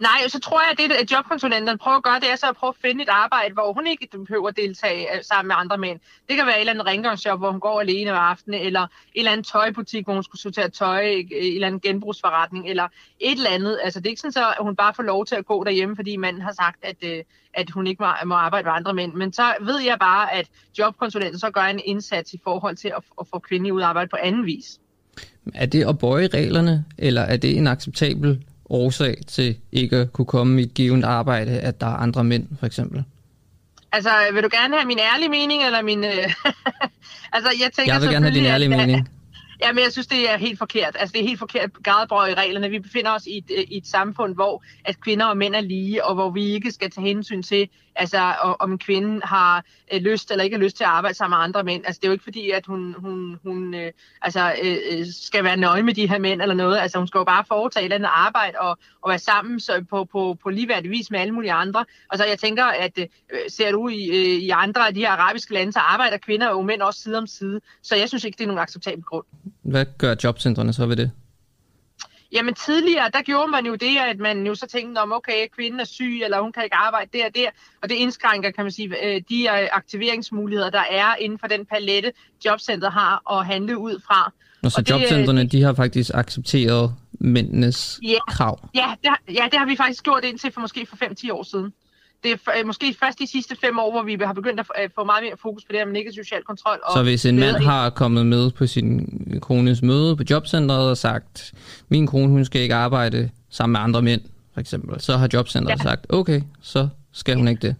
Nej, så tror jeg, at det, at jobkonsulenten prøver at gøre, det er så at prøve at finde et arbejde, hvor hun ikke behøver at deltage øh, sammen med andre mænd. Det kan være et eller andet rengøringsjob, hvor hun går alene om aftenen, eller en eller anden tøjbutik, hvor hun skulle sortere tøj, øh, en eller anden genbrugsforretning, eller et eller andet. Altså, det er ikke sådan, så, at hun bare får lov til at gå derhjemme, fordi manden har sagt, at, øh, at hun ikke må, må arbejde med andre mænd. Men så ved jeg bare, at jobkonsulenten så gør en indsats i forhold til at, at få kvinder ud at arbejde på anden vis. Er det at bøje reglerne, eller er det en acceptabel årsag til ikke at kunne komme i et givet arbejde, at der er andre mænd, for eksempel? Altså, vil du gerne have min ærlige mening, eller min... Øh... altså, jeg tænker Jeg vil gerne have din ærlige at, mening. Ja, men jeg synes, det er helt forkert. Altså, det er helt forkert gradbrøg i reglerne. Vi befinder os i et, øh, i et samfund, hvor at kvinder og mænd er lige, og hvor vi ikke skal tage hensyn til, altså, om en kvinde har øh, lyst eller ikke har lyst til at arbejde sammen med andre mænd. Altså, det er jo ikke fordi, at hun, hun, hun øh, altså, øh, øh skal være nøje med de her mænd eller noget. Altså, hun skal jo bare foretage et eller andet arbejde og, og være sammen så på, på, på ligeværdig vis med alle mulige andre. Og så jeg tænker, at øh, ser du i, øh, i andre af de her arabiske lande, så arbejder kvinder og mænd også side om side. Så jeg synes ikke, det er nogen acceptabel grund. Hvad gør jobcentrene så ved det? Jamen tidligere, der gjorde man jo det, at man jo så tænkte om, okay, kvinden er syg, eller hun kan ikke arbejde der og der, og det indskrænker, kan man sige, øh, de aktiveringsmuligheder, der er inden for den palette, jobcentret har at handle ud fra. Og så og jobcentrene, det, de har faktisk accepteret mændenes ja, krav? Ja det, har, ja, det har vi faktisk gjort indtil for måske for 5-10 år siden det er øh, måske først de sidste fem år, hvor vi har begyndt at øh, få meget mere fokus på det her med negativ social kontrol. Og så hvis en mand har kommet med på sin kones møde på jobcentret og sagt, min kone hun skal ikke arbejde sammen med andre mænd, for eksempel, så har jobcentret ja. sagt, okay, så skal hun ikke det.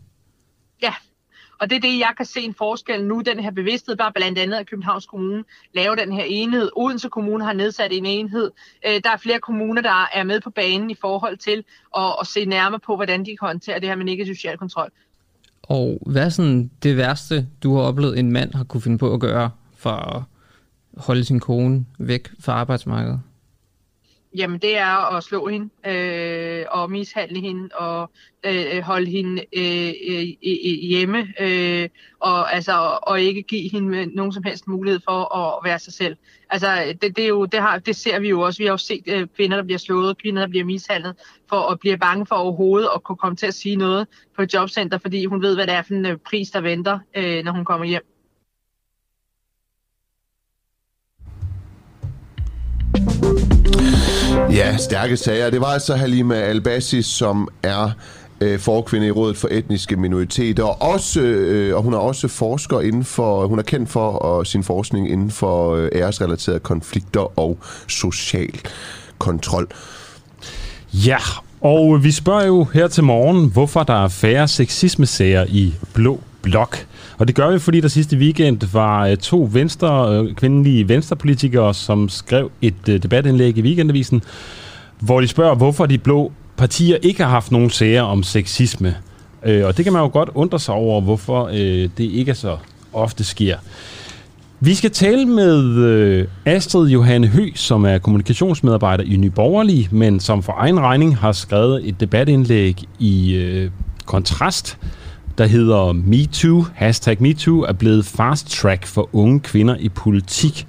Og det er det, jeg kan se en forskel nu, den her bevidsthed, bare blandt andet at Københavns Kommune laver den her enhed. Odense Kommune har nedsat en enhed. Øh, der er flere kommuner, der er med på banen i forhold til at, at se nærmere på, hvordan de kan håndtere det her med negativ social kontrol. Og hvad er sådan det værste, du har oplevet, en mand har kunne finde på at gøre for at holde sin kone væk fra arbejdsmarkedet? Jamen, det er at slå hende øh, og mishandle hende og øh, holde hende øh, øh, hjemme øh, og, altså, og ikke give hende øh, nogen som helst mulighed for at være sig selv. Altså, det, det, er jo, det, har, det ser vi jo også. Vi har jo set øh, kvinder, der bliver slået, kvinder, der bliver mishandlet, for at blive bange for overhovedet at kunne komme til at sige noget på et jobcenter, fordi hun ved, hvad det er for en øh, pris, der venter, øh, når hun kommer hjem. Ja, stærke sager. Det var altså Halima Albasi, som er øh, forkvinde i Rådet for Etniske Minoriteter, og, også, øh, og hun er også forsker inden for, hun er kendt for og sin forskning inden for øh, æresrelaterede konflikter og social kontrol. Ja, og vi spørger jo her til morgen, hvorfor der er færre sexismesager i Blå Blok. Og det gør vi, fordi der sidste weekend var øh, to venstre, øh, kvindelige venstrepolitikere, som skrev et øh, debatindlæg i Weekendavisen, hvor de spørger, hvorfor de blå partier ikke har haft nogen sager om sexisme. Og det kan man jo godt undre sig over, hvorfor det ikke så ofte sker. Vi skal tale med Astrid Johanne Hø, som er kommunikationsmedarbejder i Nyborgerlig, men som for egen regning har skrevet et debatindlæg i Kontrast, der hedder MeToo, hashtag MeToo, er blevet fast track for unge kvinder i politik.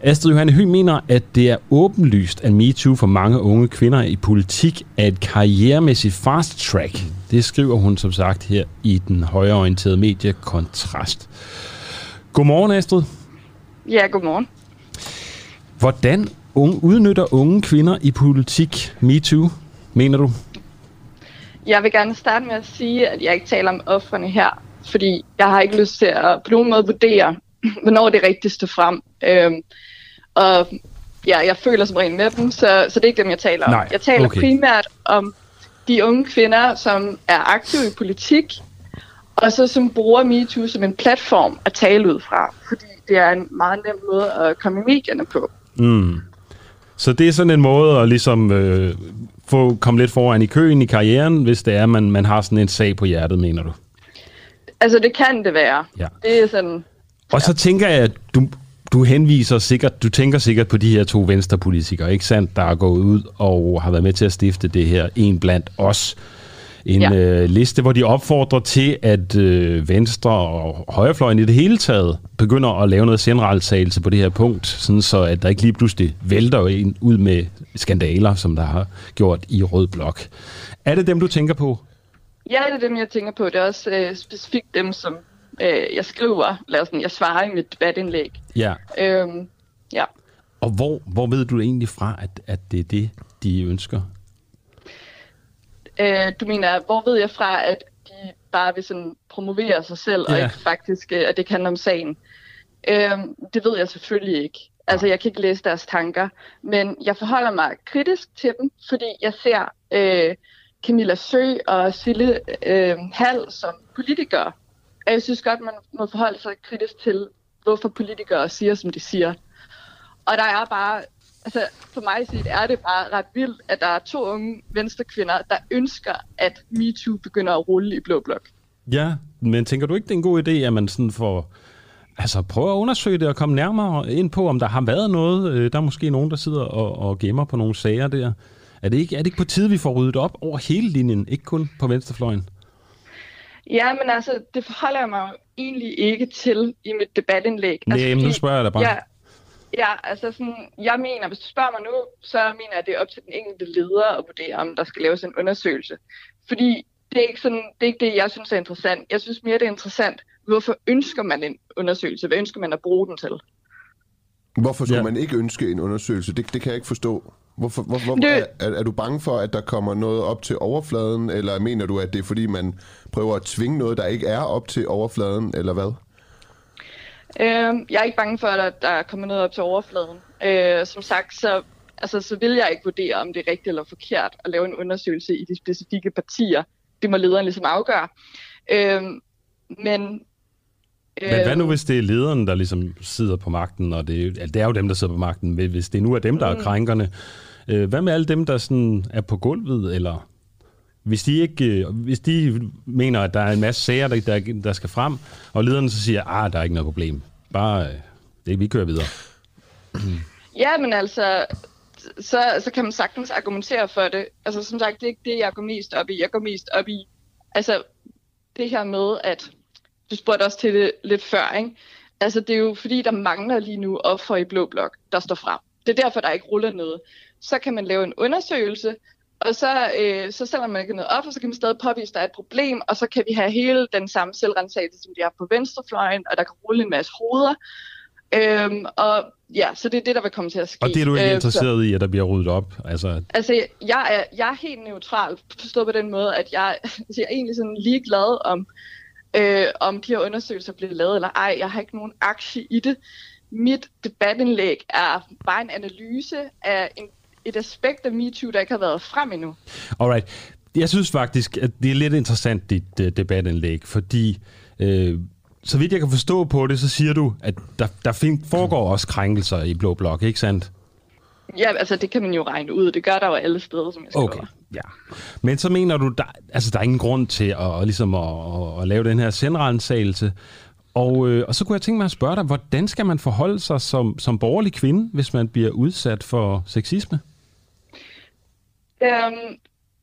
Astrid Johanne Høgh mener, at det er åbenlyst, at MeToo for mange unge kvinder i politik er et karrieremæssigt fast track. Det skriver hun som sagt her i den højreorienterede medie Kontrast. Godmorgen, Astrid. Ja, godmorgen. Hvordan unge, udnytter unge kvinder i politik MeToo, mener du? Jeg vil gerne starte med at sige, at jeg ikke taler om offerne her, fordi jeg har ikke lyst til at på nogen måde vurdere, hvornår det rigtigste frem. Øhm, og ja, jeg føler som rent med dem, så, så det er ikke dem, jeg taler om. Nej, jeg taler okay. primært om de unge kvinder, som er aktive i politik, og så som bruger MeToo som en platform at tale ud fra, fordi det er en meget nem måde at komme i medierne på. Mm. Så det er sådan en måde at ligesom øh, få komme lidt foran i køen i karrieren, hvis det er, man, man har sådan en sag på hjertet, mener du? Altså, det kan det være. Ja. Det er sådan... Og så tænker jeg, at du, du henviser sikkert, du tænker sikkert på de her to venstrepolitikere, ikke sandt, der er gået ud og har været med til at stifte det her En Blandt Os. En ja. øh, liste, hvor de opfordrer til, at øh, Venstre og Højrefløjen i det hele taget begynder at lave noget generaltagelse på det her punkt, sådan så at der ikke lige pludselig vælter en ud med skandaler, som der har gjort i Rød Blok. Er det dem, du tænker på? Ja, det er dem, jeg tænker på. Det er også øh, specifikt dem, som øh, jeg skriver, eller sådan, jeg svarer i mit debatindlæg. Ja. Øhm, ja. Og hvor, hvor ved du egentlig fra, at, at det er det, de ønsker? Øh, du mener, hvor ved jeg fra, at de bare vil sådan promovere sig selv, ja. og ikke faktisk, øh, at det kan om sagen? Øh, det ved jeg selvfølgelig ikke. Altså, jeg kan ikke læse deres tanker, men jeg forholder mig kritisk til dem, fordi jeg ser øh, Camilla Sø og Sille øh, Hall som politikere. Og jeg synes godt, man må forholde sig kritisk til, hvorfor politikere siger, som de siger. Og der er bare altså for mig set er det bare ret vildt, at der er to unge venstrekvinder, der ønsker, at MeToo begynder at rulle i Blå Blok. Ja, men tænker du ikke, det er en god idé, at man sådan får... Altså prøve at undersøge det og komme nærmere ind på, om der har været noget. Øh, der er måske nogen, der sidder og, og gemmer på nogle sager der. Er det, ikke, er det ikke på tide, vi får ryddet op over hele linjen, ikke kun på venstrefløjen? Ja, men altså, det forholder jeg mig egentlig ikke til i mit debatindlæg. Nej, altså, men nu spørger jeg dig bare. Ja, Ja, altså sådan, jeg mener, hvis du spørger mig nu, så mener jeg, at det er op til den enkelte leder at vurdere, om der skal laves en undersøgelse. Fordi det er ikke, sådan, det, er ikke det, jeg synes er interessant. Jeg synes mere, det er interessant, hvorfor ønsker man en undersøgelse? Hvad ønsker man at bruge den til? Hvorfor skulle ja. man ikke ønske en undersøgelse? Det, det kan jeg ikke forstå. Hvorfor, hvor, hvor, det... er, er du bange for, at der kommer noget op til overfladen, eller mener du, at det er fordi, man prøver at tvinge noget, der ikke er op til overfladen, eller hvad? Øh, jeg er ikke bange for, at der kommer noget op til overfladen. Øh, som sagt, så, altså, så vil jeg ikke vurdere, om det er rigtigt eller forkert at lave en undersøgelse i de specifikke partier. Det må lederen ligesom afgøre. Øh, men men hvad nu, hvis det er lederen, der ligesom sidder på magten, og det, er, det er jo dem, der sidder på magten, hvis det nu er dem, der er mm. krænkerne, øh, hvad med alle dem, der sådan er på gulvet, eller hvis de, ikke, øh, hvis de mener, at der er en masse sager, der, der, der skal frem, og lederne så siger, at ah, der er ikke noget problem. Bare, øh, det, vi kører videre. Ja, men altså, så, så kan man sagtens argumentere for det. Altså, som sagt, det er ikke det, jeg går mest op i. Jeg går mest op i, altså, det her med, at du spurgte også til det lidt før, ikke? Altså, det er jo fordi, der mangler lige nu offer i Blå Blok, der står frem. Det er derfor, der ikke ruller noget. Så kan man lave en undersøgelse, og så, øh, så sætter man ikke noget op, og så kan man stadig påvise, at der er et problem, og så kan vi have hele den samme selvrensagelse, som de har på venstrefløjen, og der kan rulle en masse hoveder. Øhm, og ja, så det er det, der vil komme til at ske. Og det er du ikke Øh, interesseret i, at der bliver ryddet op? Altså, Altså, jeg er, jeg er helt neutral, forstået på den måde, at jeg, altså, jeg er egentlig sådan ligeglad om, øh, om de her undersøgelser bliver lavet eller ej. Jeg har ikke nogen aktie i det. Mit debatindlæg er bare en analyse af en, et aspekt af MeToo, der ikke har været frem endnu. alright. Jeg synes faktisk, at det er lidt interessant, dit uh, debatindlæg, fordi øh, så vidt jeg kan forstå på det, så siger du, at der, der foregår også krænkelser i Blå Blok, ikke sandt? Ja, altså det kan man jo regne ud. Det gør der jo alle steder, som jeg skriver. Okay, ja. Men så mener du, der, altså der er ingen grund til at, ligesom at, at, at lave den her sendrensagelse. Og, øh, og så kunne jeg tænke mig at spørge dig, hvordan skal man forholde sig som, som borgerlig kvinde, hvis man bliver udsat for sexisme? Øhm,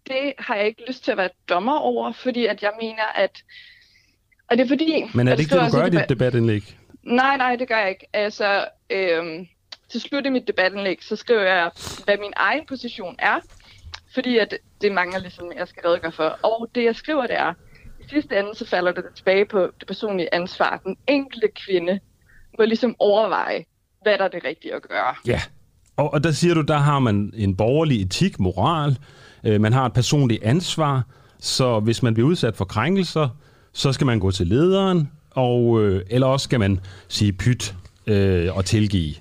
det har jeg ikke lyst til at være dommer over, fordi at jeg mener, at... Og det er fordi... Men er det ikke det, du gør i dit debatindlæg? Nej, nej, det gør jeg ikke. Altså, øhm, til slut i mit debatindlæg, så skriver jeg, hvad min egen position er, fordi at det mangler ligesom, jeg skal redegøre for. Og det, jeg skriver, det er, i sidste ende, så falder det tilbage på det personlige ansvar. Den enkelte kvinde må ligesom overveje, hvad der er det rigtige at gøre. Ja. Og, og der siger du, der har man en borgerlig etik, moral, øh, man har et personligt ansvar, så hvis man bliver udsat for krænkelser, så skal man gå til lederen, og, øh, eller også skal man sige pyt øh, og tilgive.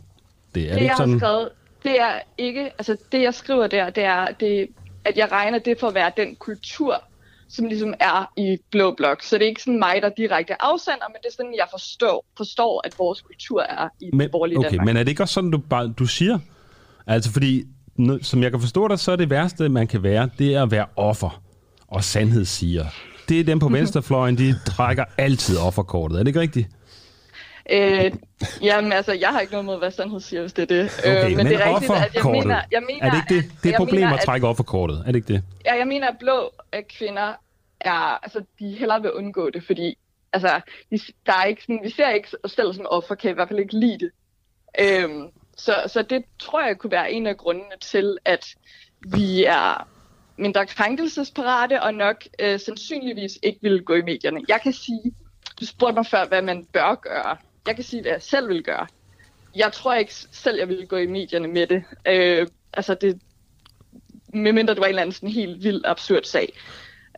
Det er det, det, ikke sådan? skrevet, det er ikke, altså det jeg skriver der, det er, det, at jeg regner det for at være den kultur, som ligesom er i Blå Blok. Så det er ikke sådan mig, der direkte afsender, men det er sådan, jeg forstår, forstår at vores kultur er i men, borgerlige okay, Danmark. men er det ikke også sådan, du, bare, du siger? Altså fordi, som jeg kan forstå dig, så er det værste, man kan være, det er at være offer og sandhedssiger. Det er dem på venstrefløjen, de trækker altid offerkortet. Er det ikke rigtigt? Øh, jamen altså, jeg har ikke noget mod, hvad sandhed siger, hvis det er det. Okay, øh, men, det er rigtigt, at jeg mener, jeg mener er det ikke det? Det er et jeg problem mener, at trække offerkortet, er det ikke det? Ja, jeg mener, at blå øh, kvinder er, altså, de hellere vil undgå det, fordi altså, de, der er ikke sådan, vi ser ikke os selv som offer, kan i hvert fald ikke lide det. Øhm, så, så det tror jeg kunne være en af grundene til, at vi er mindre krænkelsesparate og nok øh, sandsynligvis ikke vil gå i medierne. Jeg kan sige, du spurgte mig før, hvad man bør gøre. Jeg kan sige, hvad jeg selv vil gøre. Jeg tror ikke selv, jeg vil gå i medierne med det. Øh, altså det, medmindre det var en eller anden sådan helt vild absurd sag.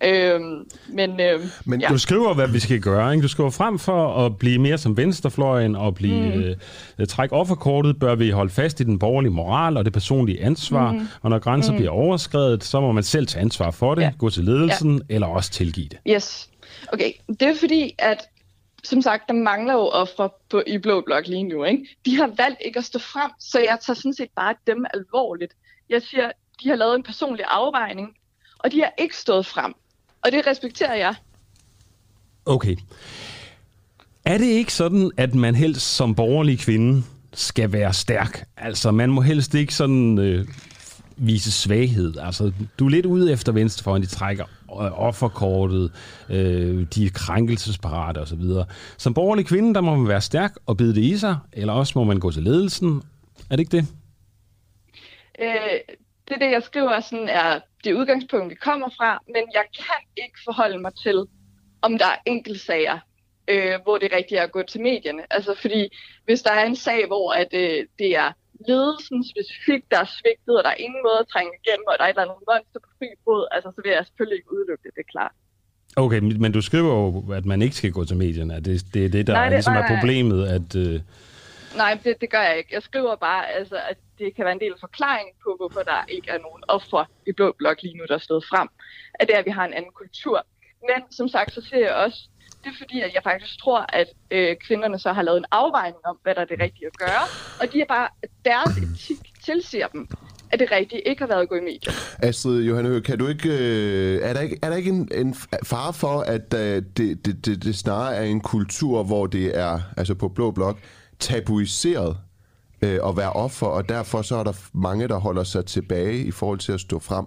Øhm, men øhm, Men ja. Du skriver, hvad vi skal gøre. Ikke? Du skriver frem for at blive mere som venstrefløjen og blive, mm. øh, trække offerkortet, bør vi holde fast i den borgerlige moral og det personlige ansvar. Mm. Og når grænser mm. bliver overskrevet, så må man selv tage ansvar for det, Ja. gå til ledelsen ja. eller også tilgive det. Yes. Okay, det er fordi, at som sagt, der mangler jo ofre på, i Blå Blok lige nu. Ikke? De har valgt ikke at stå frem, så jeg tager sådan set bare dem alvorligt. Jeg siger, de har lavet en personlig afvejning, og de har ikke stået frem. Og det respekterer jeg. Okay. Er det ikke sådan, at man helst som borgerlig kvinde skal være stærk? Altså, man må helst ikke sådan øh, vise svaghed. Altså, du er lidt ude efter venstrefløjen, de trækker øh, offerkortet, øh, de er krænkelsesparate osv. Som borgerlig kvinde, der må man være stærk og bide det i sig, eller også må man gå til ledelsen. Er det ikke det? Øh, det, det jeg skriver, sådan er det udgangspunkt, vi kommer fra, men jeg kan ikke forholde mig til, om der er enkeltsager, øh, hvor det er rigtigt er at gå til medierne. Altså fordi, hvis der er en sag, hvor at, øh, det er ledelsen specifikt, der er svigtet, og der er ingen måde at trænge igennem, og der er et eller andet monster på fri fod, altså så vil jeg selvfølgelig ikke udelukke det, det er klart. Okay, men du skriver jo, at man ikke skal gå til medierne. Det, det er det, der Nej, det- ligesom nej, er problemet, at... Øh, Nej, det, det gør jeg ikke. Jeg skriver bare, altså, at det kan være en del af forklaringen på, hvorfor der ikke er nogen offer i Blå Blok lige nu, der er stået frem. At det er, at vi har en anden kultur. Men som sagt, så ser jeg også, det er fordi, at jeg faktisk tror, at øh, kvinderne så har lavet en afvejning om, hvad der er det rigtige at gøre. Og de er bare, deres etik tilsiger dem, at det rigtige ikke har været at gå i medier. Astrid Johanne Høgh, kan du ikke, øh, er der ikke, er der ikke en, en fare for, at øh, det, det, det, det snarere er en kultur, hvor det er, altså på Blå Blok, tabuiseret øh, at være offer, og derfor så er der mange, der holder sig tilbage i forhold til at stå frem?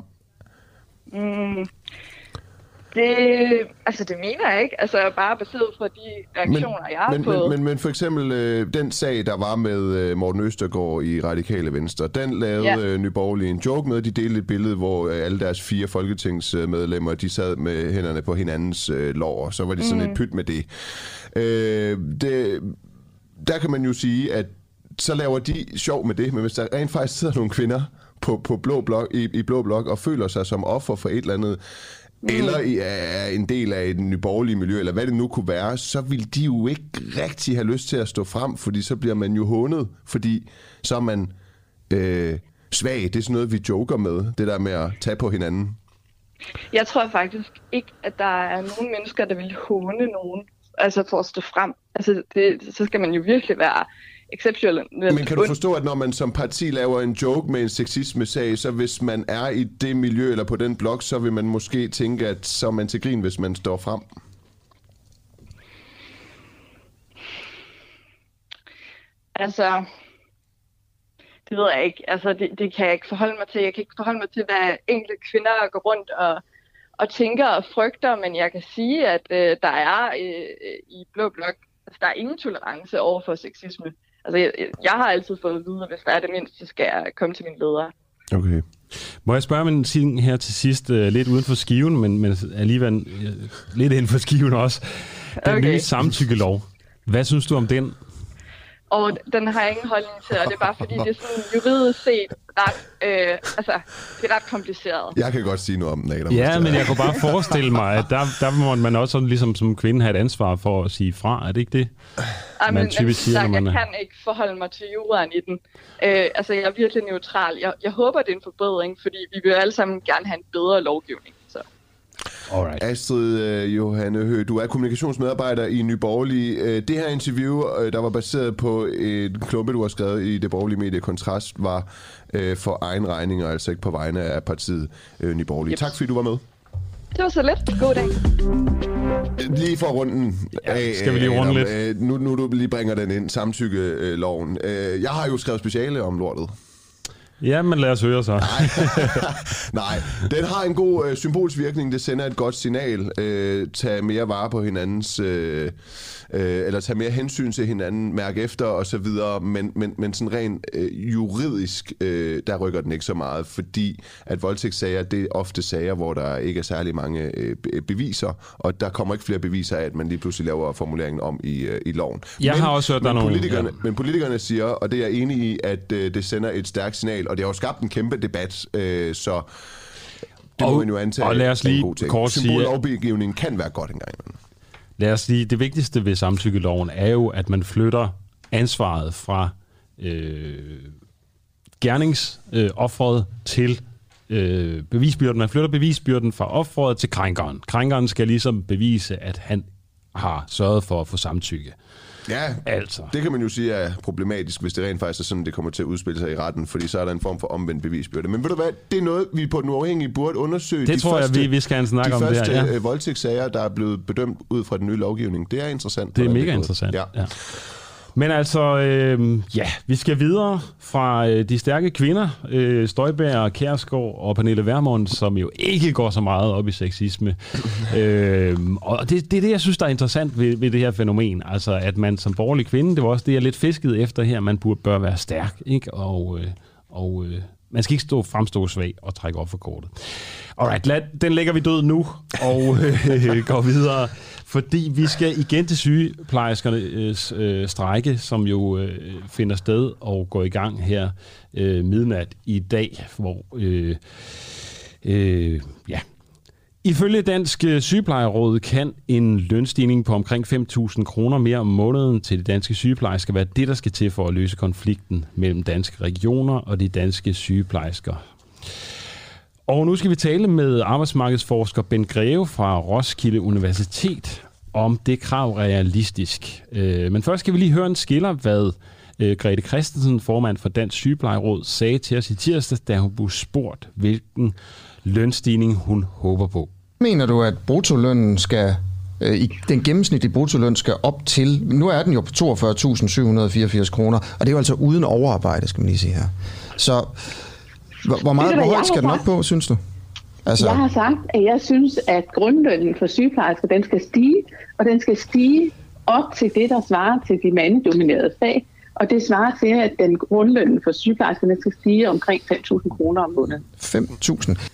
Det, altså det mener jeg ikke. Altså bare baseret på de reaktioner, jeg har men, fået. men, men, men for eksempel øh, den sag, der var med øh, Morten Østergaard i Radikale Venstre, den lavede Ja. øh, Nyborgerlige en joke med. De delte et billede, hvor øh, alle deres fire folketingsmedlemmer, de sad med hænderne på hinandens øh, lår, og så var de sådan Mhm. et pyt med det. Øh, det der kan man jo sige, at så laver de sjov med det, men hvis der rent faktisk sidder nogle kvinder på, på blå blok, i, i blå blok og føler sig som offer for et eller andet, mm. eller er en del af et nyborgerlige miljø, eller hvad det nu kunne være, så vil de jo ikke rigtig have lyst til at stå frem, fordi så bliver man jo hånet, fordi så er man øh, svag. Det er sådan noget, vi joker med, det der med at tage på hinanden. Jeg tror faktisk ikke, at der er nogen mennesker, der vil håne nogen, altså for at stå frem. Altså, det, så skal man jo virkelig være exceptionelt Men kan du forstå, at når man som parti laver en joke med en sexisme-sag, så hvis man er i det miljø eller på den blog, så vil man måske tænke, at så er man til grin, hvis man står frem? Altså, det ved jeg ikke. Altså, det, det kan jeg ikke forholde mig til. Jeg kan ikke forholde mig til, hvad enkelte kvinder går rundt og, og tænker og frygter, men jeg kan sige, at øh, der er øh, i Blå Blok, altså, der er ingen tolerance over for sexisme. Altså, jeg, jeg har altid fået at vide, at hvis der er det mindste, så skal jeg komme til min leder. Okay. Må jeg spørge om en ting her til sidst, uh, lidt uden for skiven, men, men alligevel uh, lidt inden for skiven også. Den Okay. nye samtykkelov. Hvad synes du om den? Og den har jeg ingen holdning til, og det er bare fordi, det er sådan juridisk set ret, øh, altså, det er ret kompliceret. Jeg kan godt sige noget om den, Adam. Ja, men jeg kunne bare forestille mig, at der, der må man også sådan, ligesom som kvinde have et ansvar for at sige fra. Er det ikke det? Ej, man men, typisk men, siger, sagt, når man jeg kan ikke forholde mig til juraen i den. Øh, altså, jeg er virkelig neutral. Jeg, jeg håber, det er en forbedring, fordi vi vil alle sammen gerne have en bedre lovgivning. Alright. Astrid øh, Johanne Høgh, du er kommunikationsmedarbejder i Nye Borgerlige. Øh, det her interview, øh, der var baseret på et klumpe, du har skrevet i det borgerlige medie Kontrast, var øh, for egen regning, og altså ikke på vegne af partiet øh, Nye Borgerlige. Yep. Tak fordi du var med. Det var så let. God dag. Lige for runden af, skal vi lige øh, runde lidt? Øh, nu, nu du lige bringer den ind, samtykkeloven. Jeg har jo skrevet speciale om lortet. Ja, men lad os høre så. Nej, den har en god øh, symbolsk virkning. Det sender et godt signal. Øh, tag mere vare på hinandens, øh, øh, eller tag mere hensyn til hinanden, mærk efter og så videre. Men, men, men sådan rent øh, juridisk, øh, der rykker den ikke så meget, fordi at voldtægtssager, det er ofte sager, hvor der ikke er særlig mange øh, be- beviser, og der kommer ikke flere beviser af, at man lige pludselig laver formuleringen om i, øh, i loven. Jeg men, har også hørt, der men er nogle- Politikerne, ja. men politikerne siger, og det er jeg enig i, at øh, det sender et stærkt signal, og det har jo skabt en kæmpe debat, øh, så det Og- må man jo antage og lad os lige kort sige- kan være godt engang. Lad os sige, det vigtigste ved samtykkeloven er jo, at man flytter ansvaret fra øh, gerningsofferet øh, til øh, bevisbyrden. Man flytter bevisbyrden fra offeret til krænkeren. Krænkeren skal ligesom bevise, at han har sørget for at få samtykke. Ja, Altså. det kan man jo sige er problematisk, hvis det rent faktisk er sådan, det kommer til at udspille sig i retten, fordi så er der en form for omvendt bevisbyrde. Men ved du hvad, det er noget, vi på den uafhængige burde undersøge. Det tror jeg, vi- vi skal have en snak de om første, ja. øh, voldtægtssager, der er blevet bedømt ud fra den nye lovgivning. Det er interessant. Det er mega gået. interessant. Ja. Ja. Men altså, øh, ja, vi skal videre fra øh, de stærke kvinder, øh, Støjberg, Kærsgaard og Pernille Vermund, som jo ikke går så meget op i sexisme. øh, og det, det er det, jeg synes, der er interessant ved, ved det her fænomen. Altså, at man som borgerlig kvinde, det var også det, jeg lidt fiskede efter her, man burde bør være stærk, ikke? Og, øh, og øh, man skal ikke stå fremstå svag og trække op for kortet. Alright, lad, den lægger vi død nu, og øh, går videre. Fordi vi skal igen til sygeplejerskernes øh, strække, som jo øh, finder sted og går i gang her øh, midnat i dag, hvor øh, øh, ja, Ifølge Dansk øh, Sygeplejeråd kan en lønstigning på omkring 5.000 kroner mere om måneden til de danske sygeplejersker være det, der skal til for at løse konflikten mellem danske regioner og de danske sygeplejersker. Og nu skal vi tale med arbejdsmarkedsforsker Ben Greve fra Roskilde Universitet om det krav realistisk. Øh, men først skal vi lige høre en skiller, hvad øh, Grete Christensen, formand for Dansk Sygeplejeråd, sagde til os i tirsdag, da hun blev spurgt, hvilken lønstigning hun håber på. Mener du, at bruttolønnen skal, øh, i den gennemsnitlige bruttoløn skal op til, nu er den jo på 42.784 kroner, og det er jo altså uden overarbejde, skal man lige sige her. Så hvor, hvor meget hvor hvad højt jeg skal den op på, synes du? Altså, Jeg har sagt, at jeg synes, at grundlønnen for sygeplejersker, den skal stige, og den skal stige op til det, der svarer til de mandedominerede fag. Og det svarer til, at den grundlønnen for sygeplejerskerne skal stige omkring 5.000 kroner om måneden. 5.000.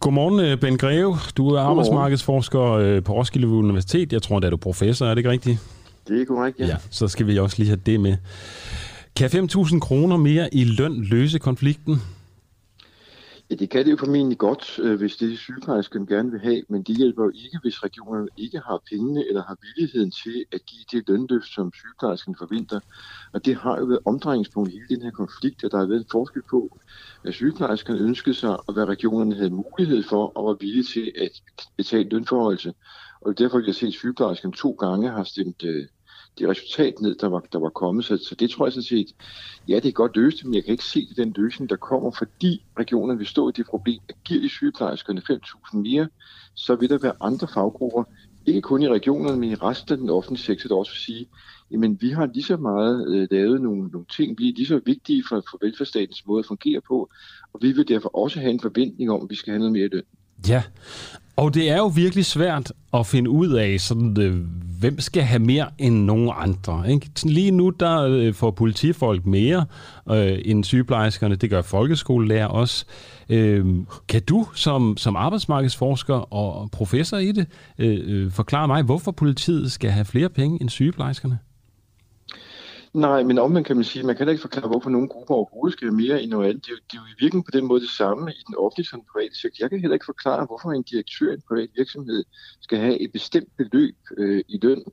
Godmorgen, øh, Ben Greve. Du er arbejdsmarkedsforsker øh, på Roskilde Universitet. Jeg tror, at du er professor, er det ikke rigtigt? Det er korrekt, ja. ja. Så skal vi også lige have det med. Kan 5.000 kroner mere i løn løse konflikten? Ja, det kan det jo formentlig godt, øh, hvis det sygeplejersken gerne vil have, men det hjælper jo ikke, hvis regionerne ikke har pengene eller har villigheden til at give det lønløft, som sygeplejersken forventer. Og det har jo været omdrejningspunkt i hele den her konflikt, at der har været en forskel på, hvad sygeplejerskerne ønskede sig, og hvad regionerne havde mulighed for, og var villige til at betale lønforholdelse. Og derfor vil jeg set, at sygeplejersken to gange har stemt øh, det resultat ned, der var, der var kommet. Så, så det tror jeg sådan set, ja, det er godt løst, men jeg kan ikke se den løsning, der kommer, fordi regionerne vil stå i det problem, at giver de sygeplejerskerne 5.000 mere, så vil der være andre faggrupper, ikke kun i regionerne, men i resten af den offentlige sektor, der også vil sige, jamen vi har lige så meget øh, lavet nogle, nogle ting, vi er lige så vigtige for, for velfærdsstatens måde at fungere på, og vi vil derfor også have en forventning om, at vi skal have noget mere løn. Ja, og det er jo virkelig svært at finde ud af, sådan, øh, hvem skal have mere end nogen andre. Ikke? Lige nu der øh, får politifolk mere øh, end sygeplejerskerne. Det gør folkeskolelærer også. Øh, kan du som, som arbejdsmarkedsforsker og professor i det øh, øh, forklare mig, hvorfor politiet skal have flere penge end sygeplejerskerne? Nej, men omvendt kan man sige, man kan ikke forklare, hvorfor nogle grupper overhovedet skal have mere end noget andet. Det er, jo, det er jo i virkeligheden på den måde det samme i den offentlige som den private sektor. Jeg kan heller ikke forklare, hvorfor en direktør i en privat virksomhed skal have et bestemt beløb øh, i løn.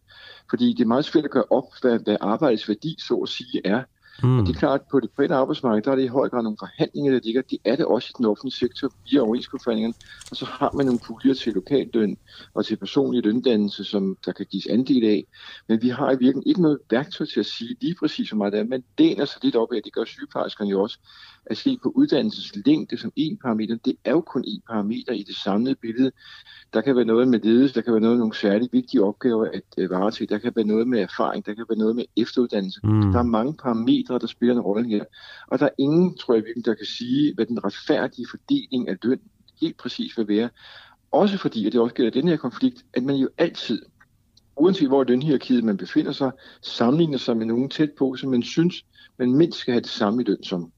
Fordi det er meget svært at gøre op, hvad, hvad arbejdets værdi så at sige er. Mm. Og det er klart, at på det private arbejdsmarked, der er det i høj grad nogle forhandlinger, der ligger. Det er det også i den offentlige sektor via overenskomstforhandlingerne. Og så har man nogle puljer til lokalløn og til personlig løndannelse, som der kan gives andel af. Men vi har i virkeligheden ikke noget værktøj til at sige lige præcis, hvor meget det er. Man læner sig lidt op af, det gør sygeplejerskerne jo også, at se på uddannelseslængde som en parameter. Det er jo kun en parameter i det samlede billede. Der kan være noget med ledelse, der kan være noget med nogle særligt vigtige opgaver at øh, varetage, der kan være noget med erfaring, der kan være noget med efteruddannelse. Mm. Der er mange parametre, der spiller en rolle her. Og der er ingen, tror jeg virkelig, der kan sige, hvad den retfærdige fordeling af løn helt præcis vil være. Også fordi, at det også gælder den her konflikt, at man jo altid, uanset hvor den hierarkiet man befinder sig, sammenligner sig med nogen tæt på, som man synes, man mindst skal have det samme i løn som.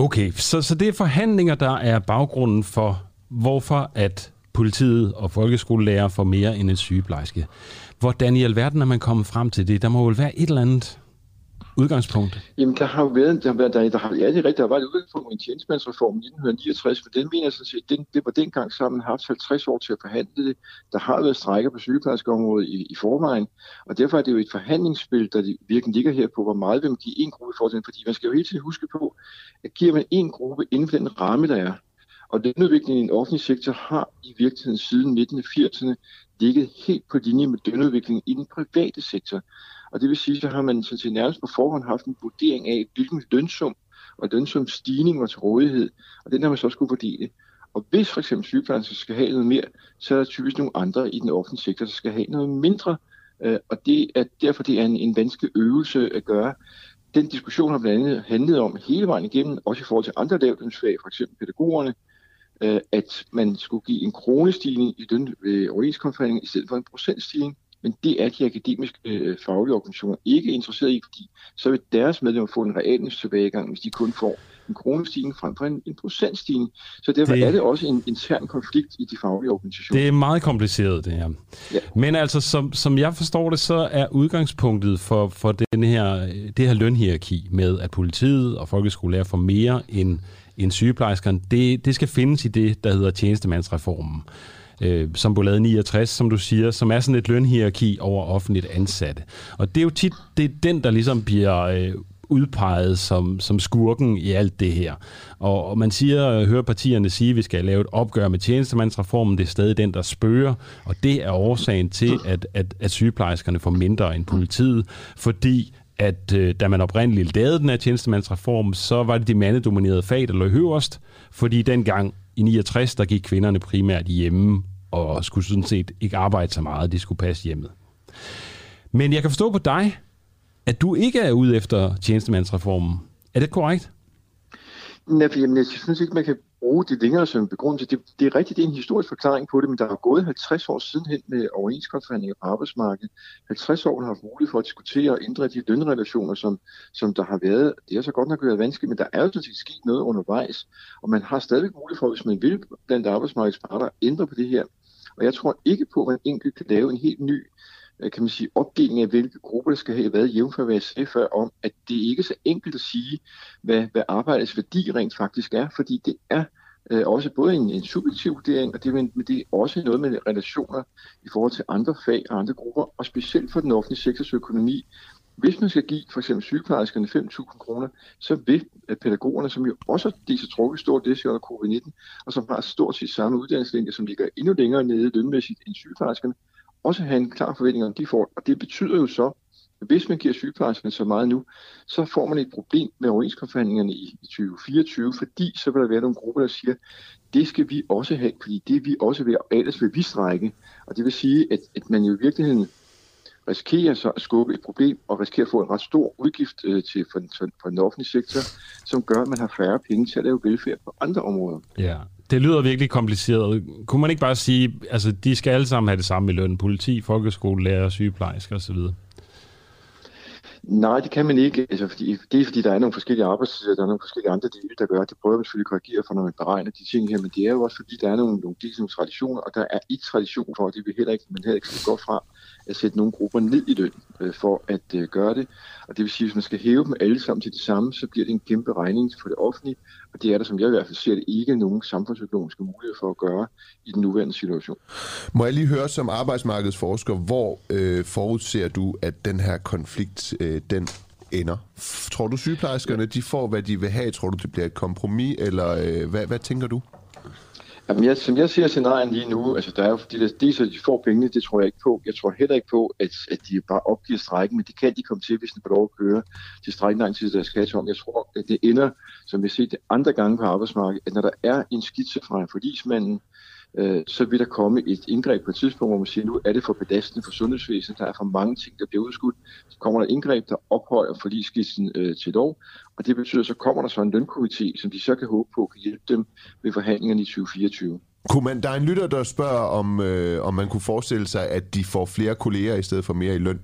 Okay, så, så det er forhandlinger, der er baggrunden for, hvorfor at politiet og folkeskolelærer får mere end en sygeplejerske. Hvordan i alverden er man kommet frem til det? Der må vel være et eller andet udgangspunkt? Jamen, der har jo været, der har været, der, der har, ja, det er rigtigt, der var et udgangspunkt i en tjenestemandsreform i 1969, for den mener jeg sådan set, den, det var dengang sammen haft 50 år til at forhandle det. Der har været strækker på sygeplejerskeområdet i, i forvejen, og derfor er det jo et forhandlingsspil, der virkelig ligger her på, hvor meget vil man give en gruppe for den, fordi man skal jo hele tiden huske på, at giver man en gruppe inden for den ramme, der er, og den udvikling i den offentlige sektor har i virkeligheden siden 1980'erne ligget helt på linje med lønudviklingen i den private sektor. Og det vil sige, så har man sådan set nærmest på forhånd haft en vurdering af, hvilken lønsum og lønsum stigning var til rådighed, og den har man så skulle fordele. Og hvis for eksempel sygeplejersker skal have noget mere, så er der typisk nogle andre i den offentlige sektor, der skal have noget mindre, øh, og det er derfor det er en, en vanskelig øvelse at gøre. Den diskussion har blandt andet handlet om hele vejen igennem, også i forhold til andre lavlønsfag, for eksempel pædagogerne, øh, at man skulle give en kronestigning i den øh, i stedet for en procentstigning. Men det er de akademiske øh, faglige organisationer ikke interesseret i, fordi så vil deres medlemmer få en real tilbagegang, hvis de kun får en kronestigning frem for en, en procentstigning. Så derfor det, er det også en intern konflikt i de faglige organisationer. Det er meget kompliceret, det her. Ja. Men altså, som, som jeg forstår det, så er udgangspunktet for, for den her, det her lønhierarki med, at politiet og folkeskolelærer får mere end, end sygeplejerskerne, det, det skal findes i det, der hedder tjenestemandsreformen øh, som blev lavet 69, som du siger, som er sådan et lønhierarki over offentligt ansatte. Og det er jo tit det er den, der ligesom bliver øh, udpeget som, som skurken i alt det her. Og, og man siger, øh, hører partierne sige, at vi skal lave et opgør med tjenestemandsreformen. Det er stadig den, der spørger, og det er årsagen til, at, at, at sygeplejerskerne får mindre end politiet, fordi at øh, da man oprindeligt lavede den her tjenestemandsreform, så var det de mandedominerede fag, der lå højst, fordi dengang i 69, der gik kvinderne primært hjemme og skulle sådan set ikke arbejde så meget, de skulle passe hjemmet. Men jeg kan forstå på dig, at du ikke er ude efter tjenestemandsreformen. Er det korrekt? Nej, for jamen, jeg synes ikke, man kan bruge det længere som begrundelse. Det, det er rigtigt, det er en historisk forklaring på det, men der er gået 50 år siden hen med overenskomstforhandlinger på arbejdsmarkedet. 50 år har haft mulighed for at diskutere og ændre de lønrelationer, som, som der har været. Det har så godt nok været vanskeligt, men der er jo sådan set sket noget undervejs, og man har stadig mulighed for, hvis man vil blandt arbejdsmarkedets parter, ændre på det her. Og jeg tror ikke på, at man enkelt kan lave en helt ny Øh, kan man sige, opdeling af, hvilke grupper der skal have været jævnfør, hvad jeg sagde før, om, at det ikke er så enkelt at sige, hvad, hvad arbejdets værdi rent faktisk er, fordi det er øh, også både en, en subjektiv vurdering, og det, men, men det er også noget med relationer i forhold til andre fag og andre grupper, og specielt for den offentlige sektors økonomi. Hvis man skal give for eksempel sygeplejerskerne 5.000 kroner, så vil øh, pædagogerne, som jo også har så trukket stort det under covid-19, og som har stort set samme uddannelseslinje, som ligger endnu længere nede lønmæssigt end sygeplejerskerne, også have en klar forventning om, de får. Og det betyder jo så, at hvis man giver sygeplejerskerne så meget nu, så får man et problem med overenskomstforhandlingerne i 2024, fordi så vil der være nogle grupper, der siger, det skal vi også have, fordi det er vi også ved, og ellers vil vi strække. Og det vil sige, at, at man jo i virkeligheden risikerer så at skubbe et problem og risikerer at få en ret stor udgift øh, til for, for, for den offentlige sektor, som gør, at man har færre penge til at lave velfærd på andre områder. Ja, det lyder virkelig kompliceret. Kunne man ikke bare sige, altså de skal alle sammen have det samme i løn? Politi, folkeskole, lærer, sygeplejersker osv.? Nej, det kan man ikke. Altså, fordi, det er fordi, der er nogle forskellige arbejdstider, der er nogle forskellige andre dele, der gør, det prøver man selvfølgelig at korrigere for, når man beregner de ting her, men det er jo også fordi, der er nogle, nogle, nogle traditioner, og der er i tradition for, at det vil heller ikke, man heller ikke skal gå fra at sætte nogle grupper ned i løn øh, for at øh, gøre det. Og det vil sige, at hvis man skal hæve dem alle sammen til det samme, så bliver det en kæmpe regning for det offentlige, og det er der, som jeg i hvert fald ser det, ikke nogen samfundsøkonomiske muligheder for at gøre i den nuværende situation. Må jeg lige høre som arbejdsmarkedsforsker, hvor øh, forudser du, at den her konflikt, øh, den ender? Tror du sygeplejerskerne, de får, hvad de vil have? Tror du, det bliver et kompromis, eller øh, hvad, hvad tænker du? Jamen, jeg, som jeg ser scenarien lige nu, altså der er jo, de, der, så de får pengene, det tror jeg ikke på. Jeg tror heller ikke på, at, at de bare opgiver strækken, men det kan de komme til, hvis de får lov at køre til strækken lang tid, der skal om. Jeg tror, at det ender, som vi har set det andre gange på arbejdsmarkedet, at når der er en skitse fra en forlismanden, øh, så vil der komme et indgreb på et tidspunkt, hvor man siger, nu er det for belastende for sundhedsvæsenet, der er for mange ting, der bliver udskudt. Så kommer der et indgreb, der ophøjer forligsskitsen øh, til lov, og det betyder, så kommer der så en lønkomité, som de så kan håbe på kan hjælpe dem ved forhandlingerne i 2024. Kunne man, der er en lytter, der spørger, om, øh, om man kunne forestille sig, at de får flere kolleger i stedet for mere i løn.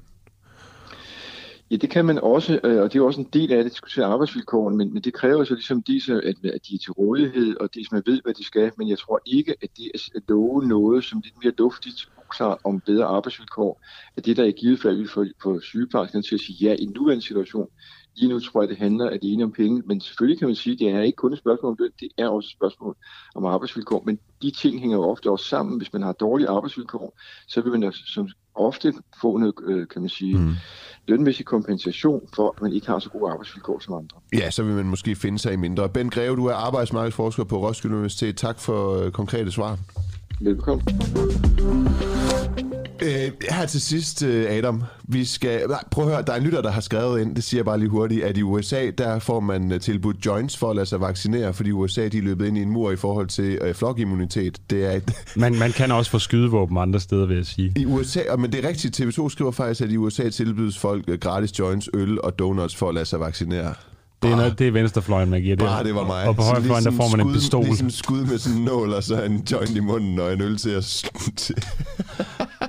Ja, det kan man også, øh, og det er også en del af det, at diskutere arbejdsvilkårene, men, men det kræver så ligesom disse, at, at de er til rådighed, og de, som ved, hvad de skal, men jeg tror ikke, at det er at love noget, som lidt mere duftigt uklart om bedre arbejdsvilkår, at det, der i givet fald vil få, få sygeplejerskerne til at sige ja i en nuværende situation, Lige nu tror jeg, det handler alene om penge, men selvfølgelig kan man sige, at det er ikke kun et spørgsmål om løn, det er også et spørgsmål om arbejdsvilkår. Men de ting hænger jo ofte også sammen. Hvis man har dårlige arbejdsvilkår, så vil man da som ofte få noget, øh, kan man sige, mm. lønmæssig kompensation for, at man ikke har så gode arbejdsvilkår som andre. Ja, så vil man måske finde sig i mindre. Ben Greve, du er arbejdsmarkedsforsker på Roskilde Universitet. Tak for øh, konkrete svar. Velkommen. Øh, her til sidst, øh, Adam, vi skal... Nej, prøv at høre, der er en lytter, der har skrevet ind, det siger jeg bare lige hurtigt, at i USA, der får man øh, tilbudt joints for at lade sig vaccinere, fordi USA de er løbet ind i en mur i forhold til øh, flokimmunitet. Det er et... man, man kan også få skydevåben andre steder, vil jeg sige. I USA, men det er rigtigt, TV2 skriver faktisk, at i USA tilbydes folk øh, gratis joints, øl og donuts for at lade sig vaccinere. Det er, noget, det er venstrefløjen, man giver det. Bare det var mig. Og på højrefløjen, der får man skud, en pistol. Ligesom skud med sådan en nål, og så en joint i munden, og en øl til at...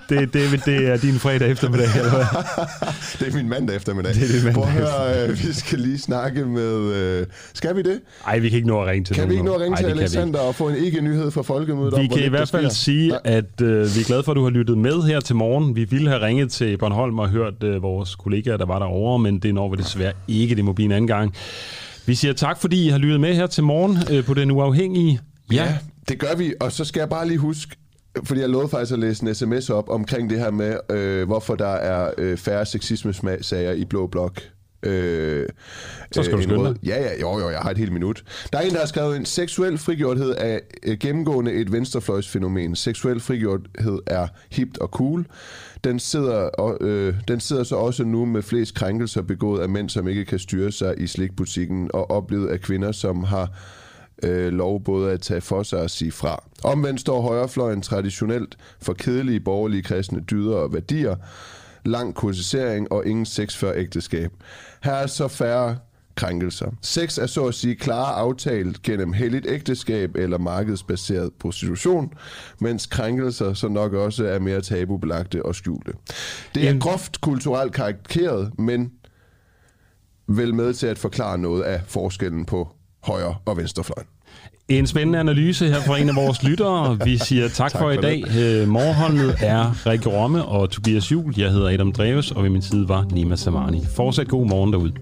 det, det, det er din fredag eftermiddag, eller hvad? det er min mandag eftermiddag. Det er din mandag Prøv at høre, øh, vi skal lige snakke med... Øh, skal vi det? Nej, vi kan ikke nå at ringe til Kan nogen vi ikke nå at ringe Ej, til Alexander og få en ikke-nyhed fra Folkemødet Vi om, kan i hvert fald sige, Ja. at øh, vi er glade for, at du har lyttet med her til morgen. Vi ville have ringet til Bornholm og hørt øh, vores kollegaer, der var derovre, men det når vi desværre ikke. Det må blive en anden gang. Vi siger tak, fordi I har lyttet med her til morgen øh, på Den Uafhængige. Ja, det gør vi. Og så skal jeg bare lige huske, fordi jeg lovede faktisk at læse en sms op omkring det her med, øh, hvorfor der er øh, færre sexisme-sager i Blå Blok. Øh, Så skal du en skynde dig. Ja, ja, jo, jo, jeg har et helt minut. Der er en, der har skrevet en seksuel frigjorthed er øh, gennemgående et venstrefløjsfænomen. Seksuel frigjorthed er hipt og cool. Den sidder, og, øh, den sidder så også nu med flest krænkelser begået af mænd, som ikke kan styre sig i slikbutikken, og oplevet af kvinder, som har øh, lov både at tage for sig og sige fra. Omvendt står højrefløjen traditionelt for kedelige borgerlige kristne dyder og værdier, lang kursisering og ingen sex før ægteskab. Her er så færre krænkelser. Sex er så at sige klare aftalt gennem helligt ægteskab eller markedsbaseret prostitution, mens krænkelser så nok også er mere tabubelagte og skjulte. Det er groft kulturelt karikeret, men vel med til at forklare noget af forskellen på højre og venstrefløjen. En spændende analyse her fra en af vores lyttere. Vi siger tak, tak for, for i dag. Øh, morgenholdet er Rikke Romme og Tobias Jul. Jeg hedder Adam Dreves, og ved min side var Nima Samani. Fortsat god morgen derude.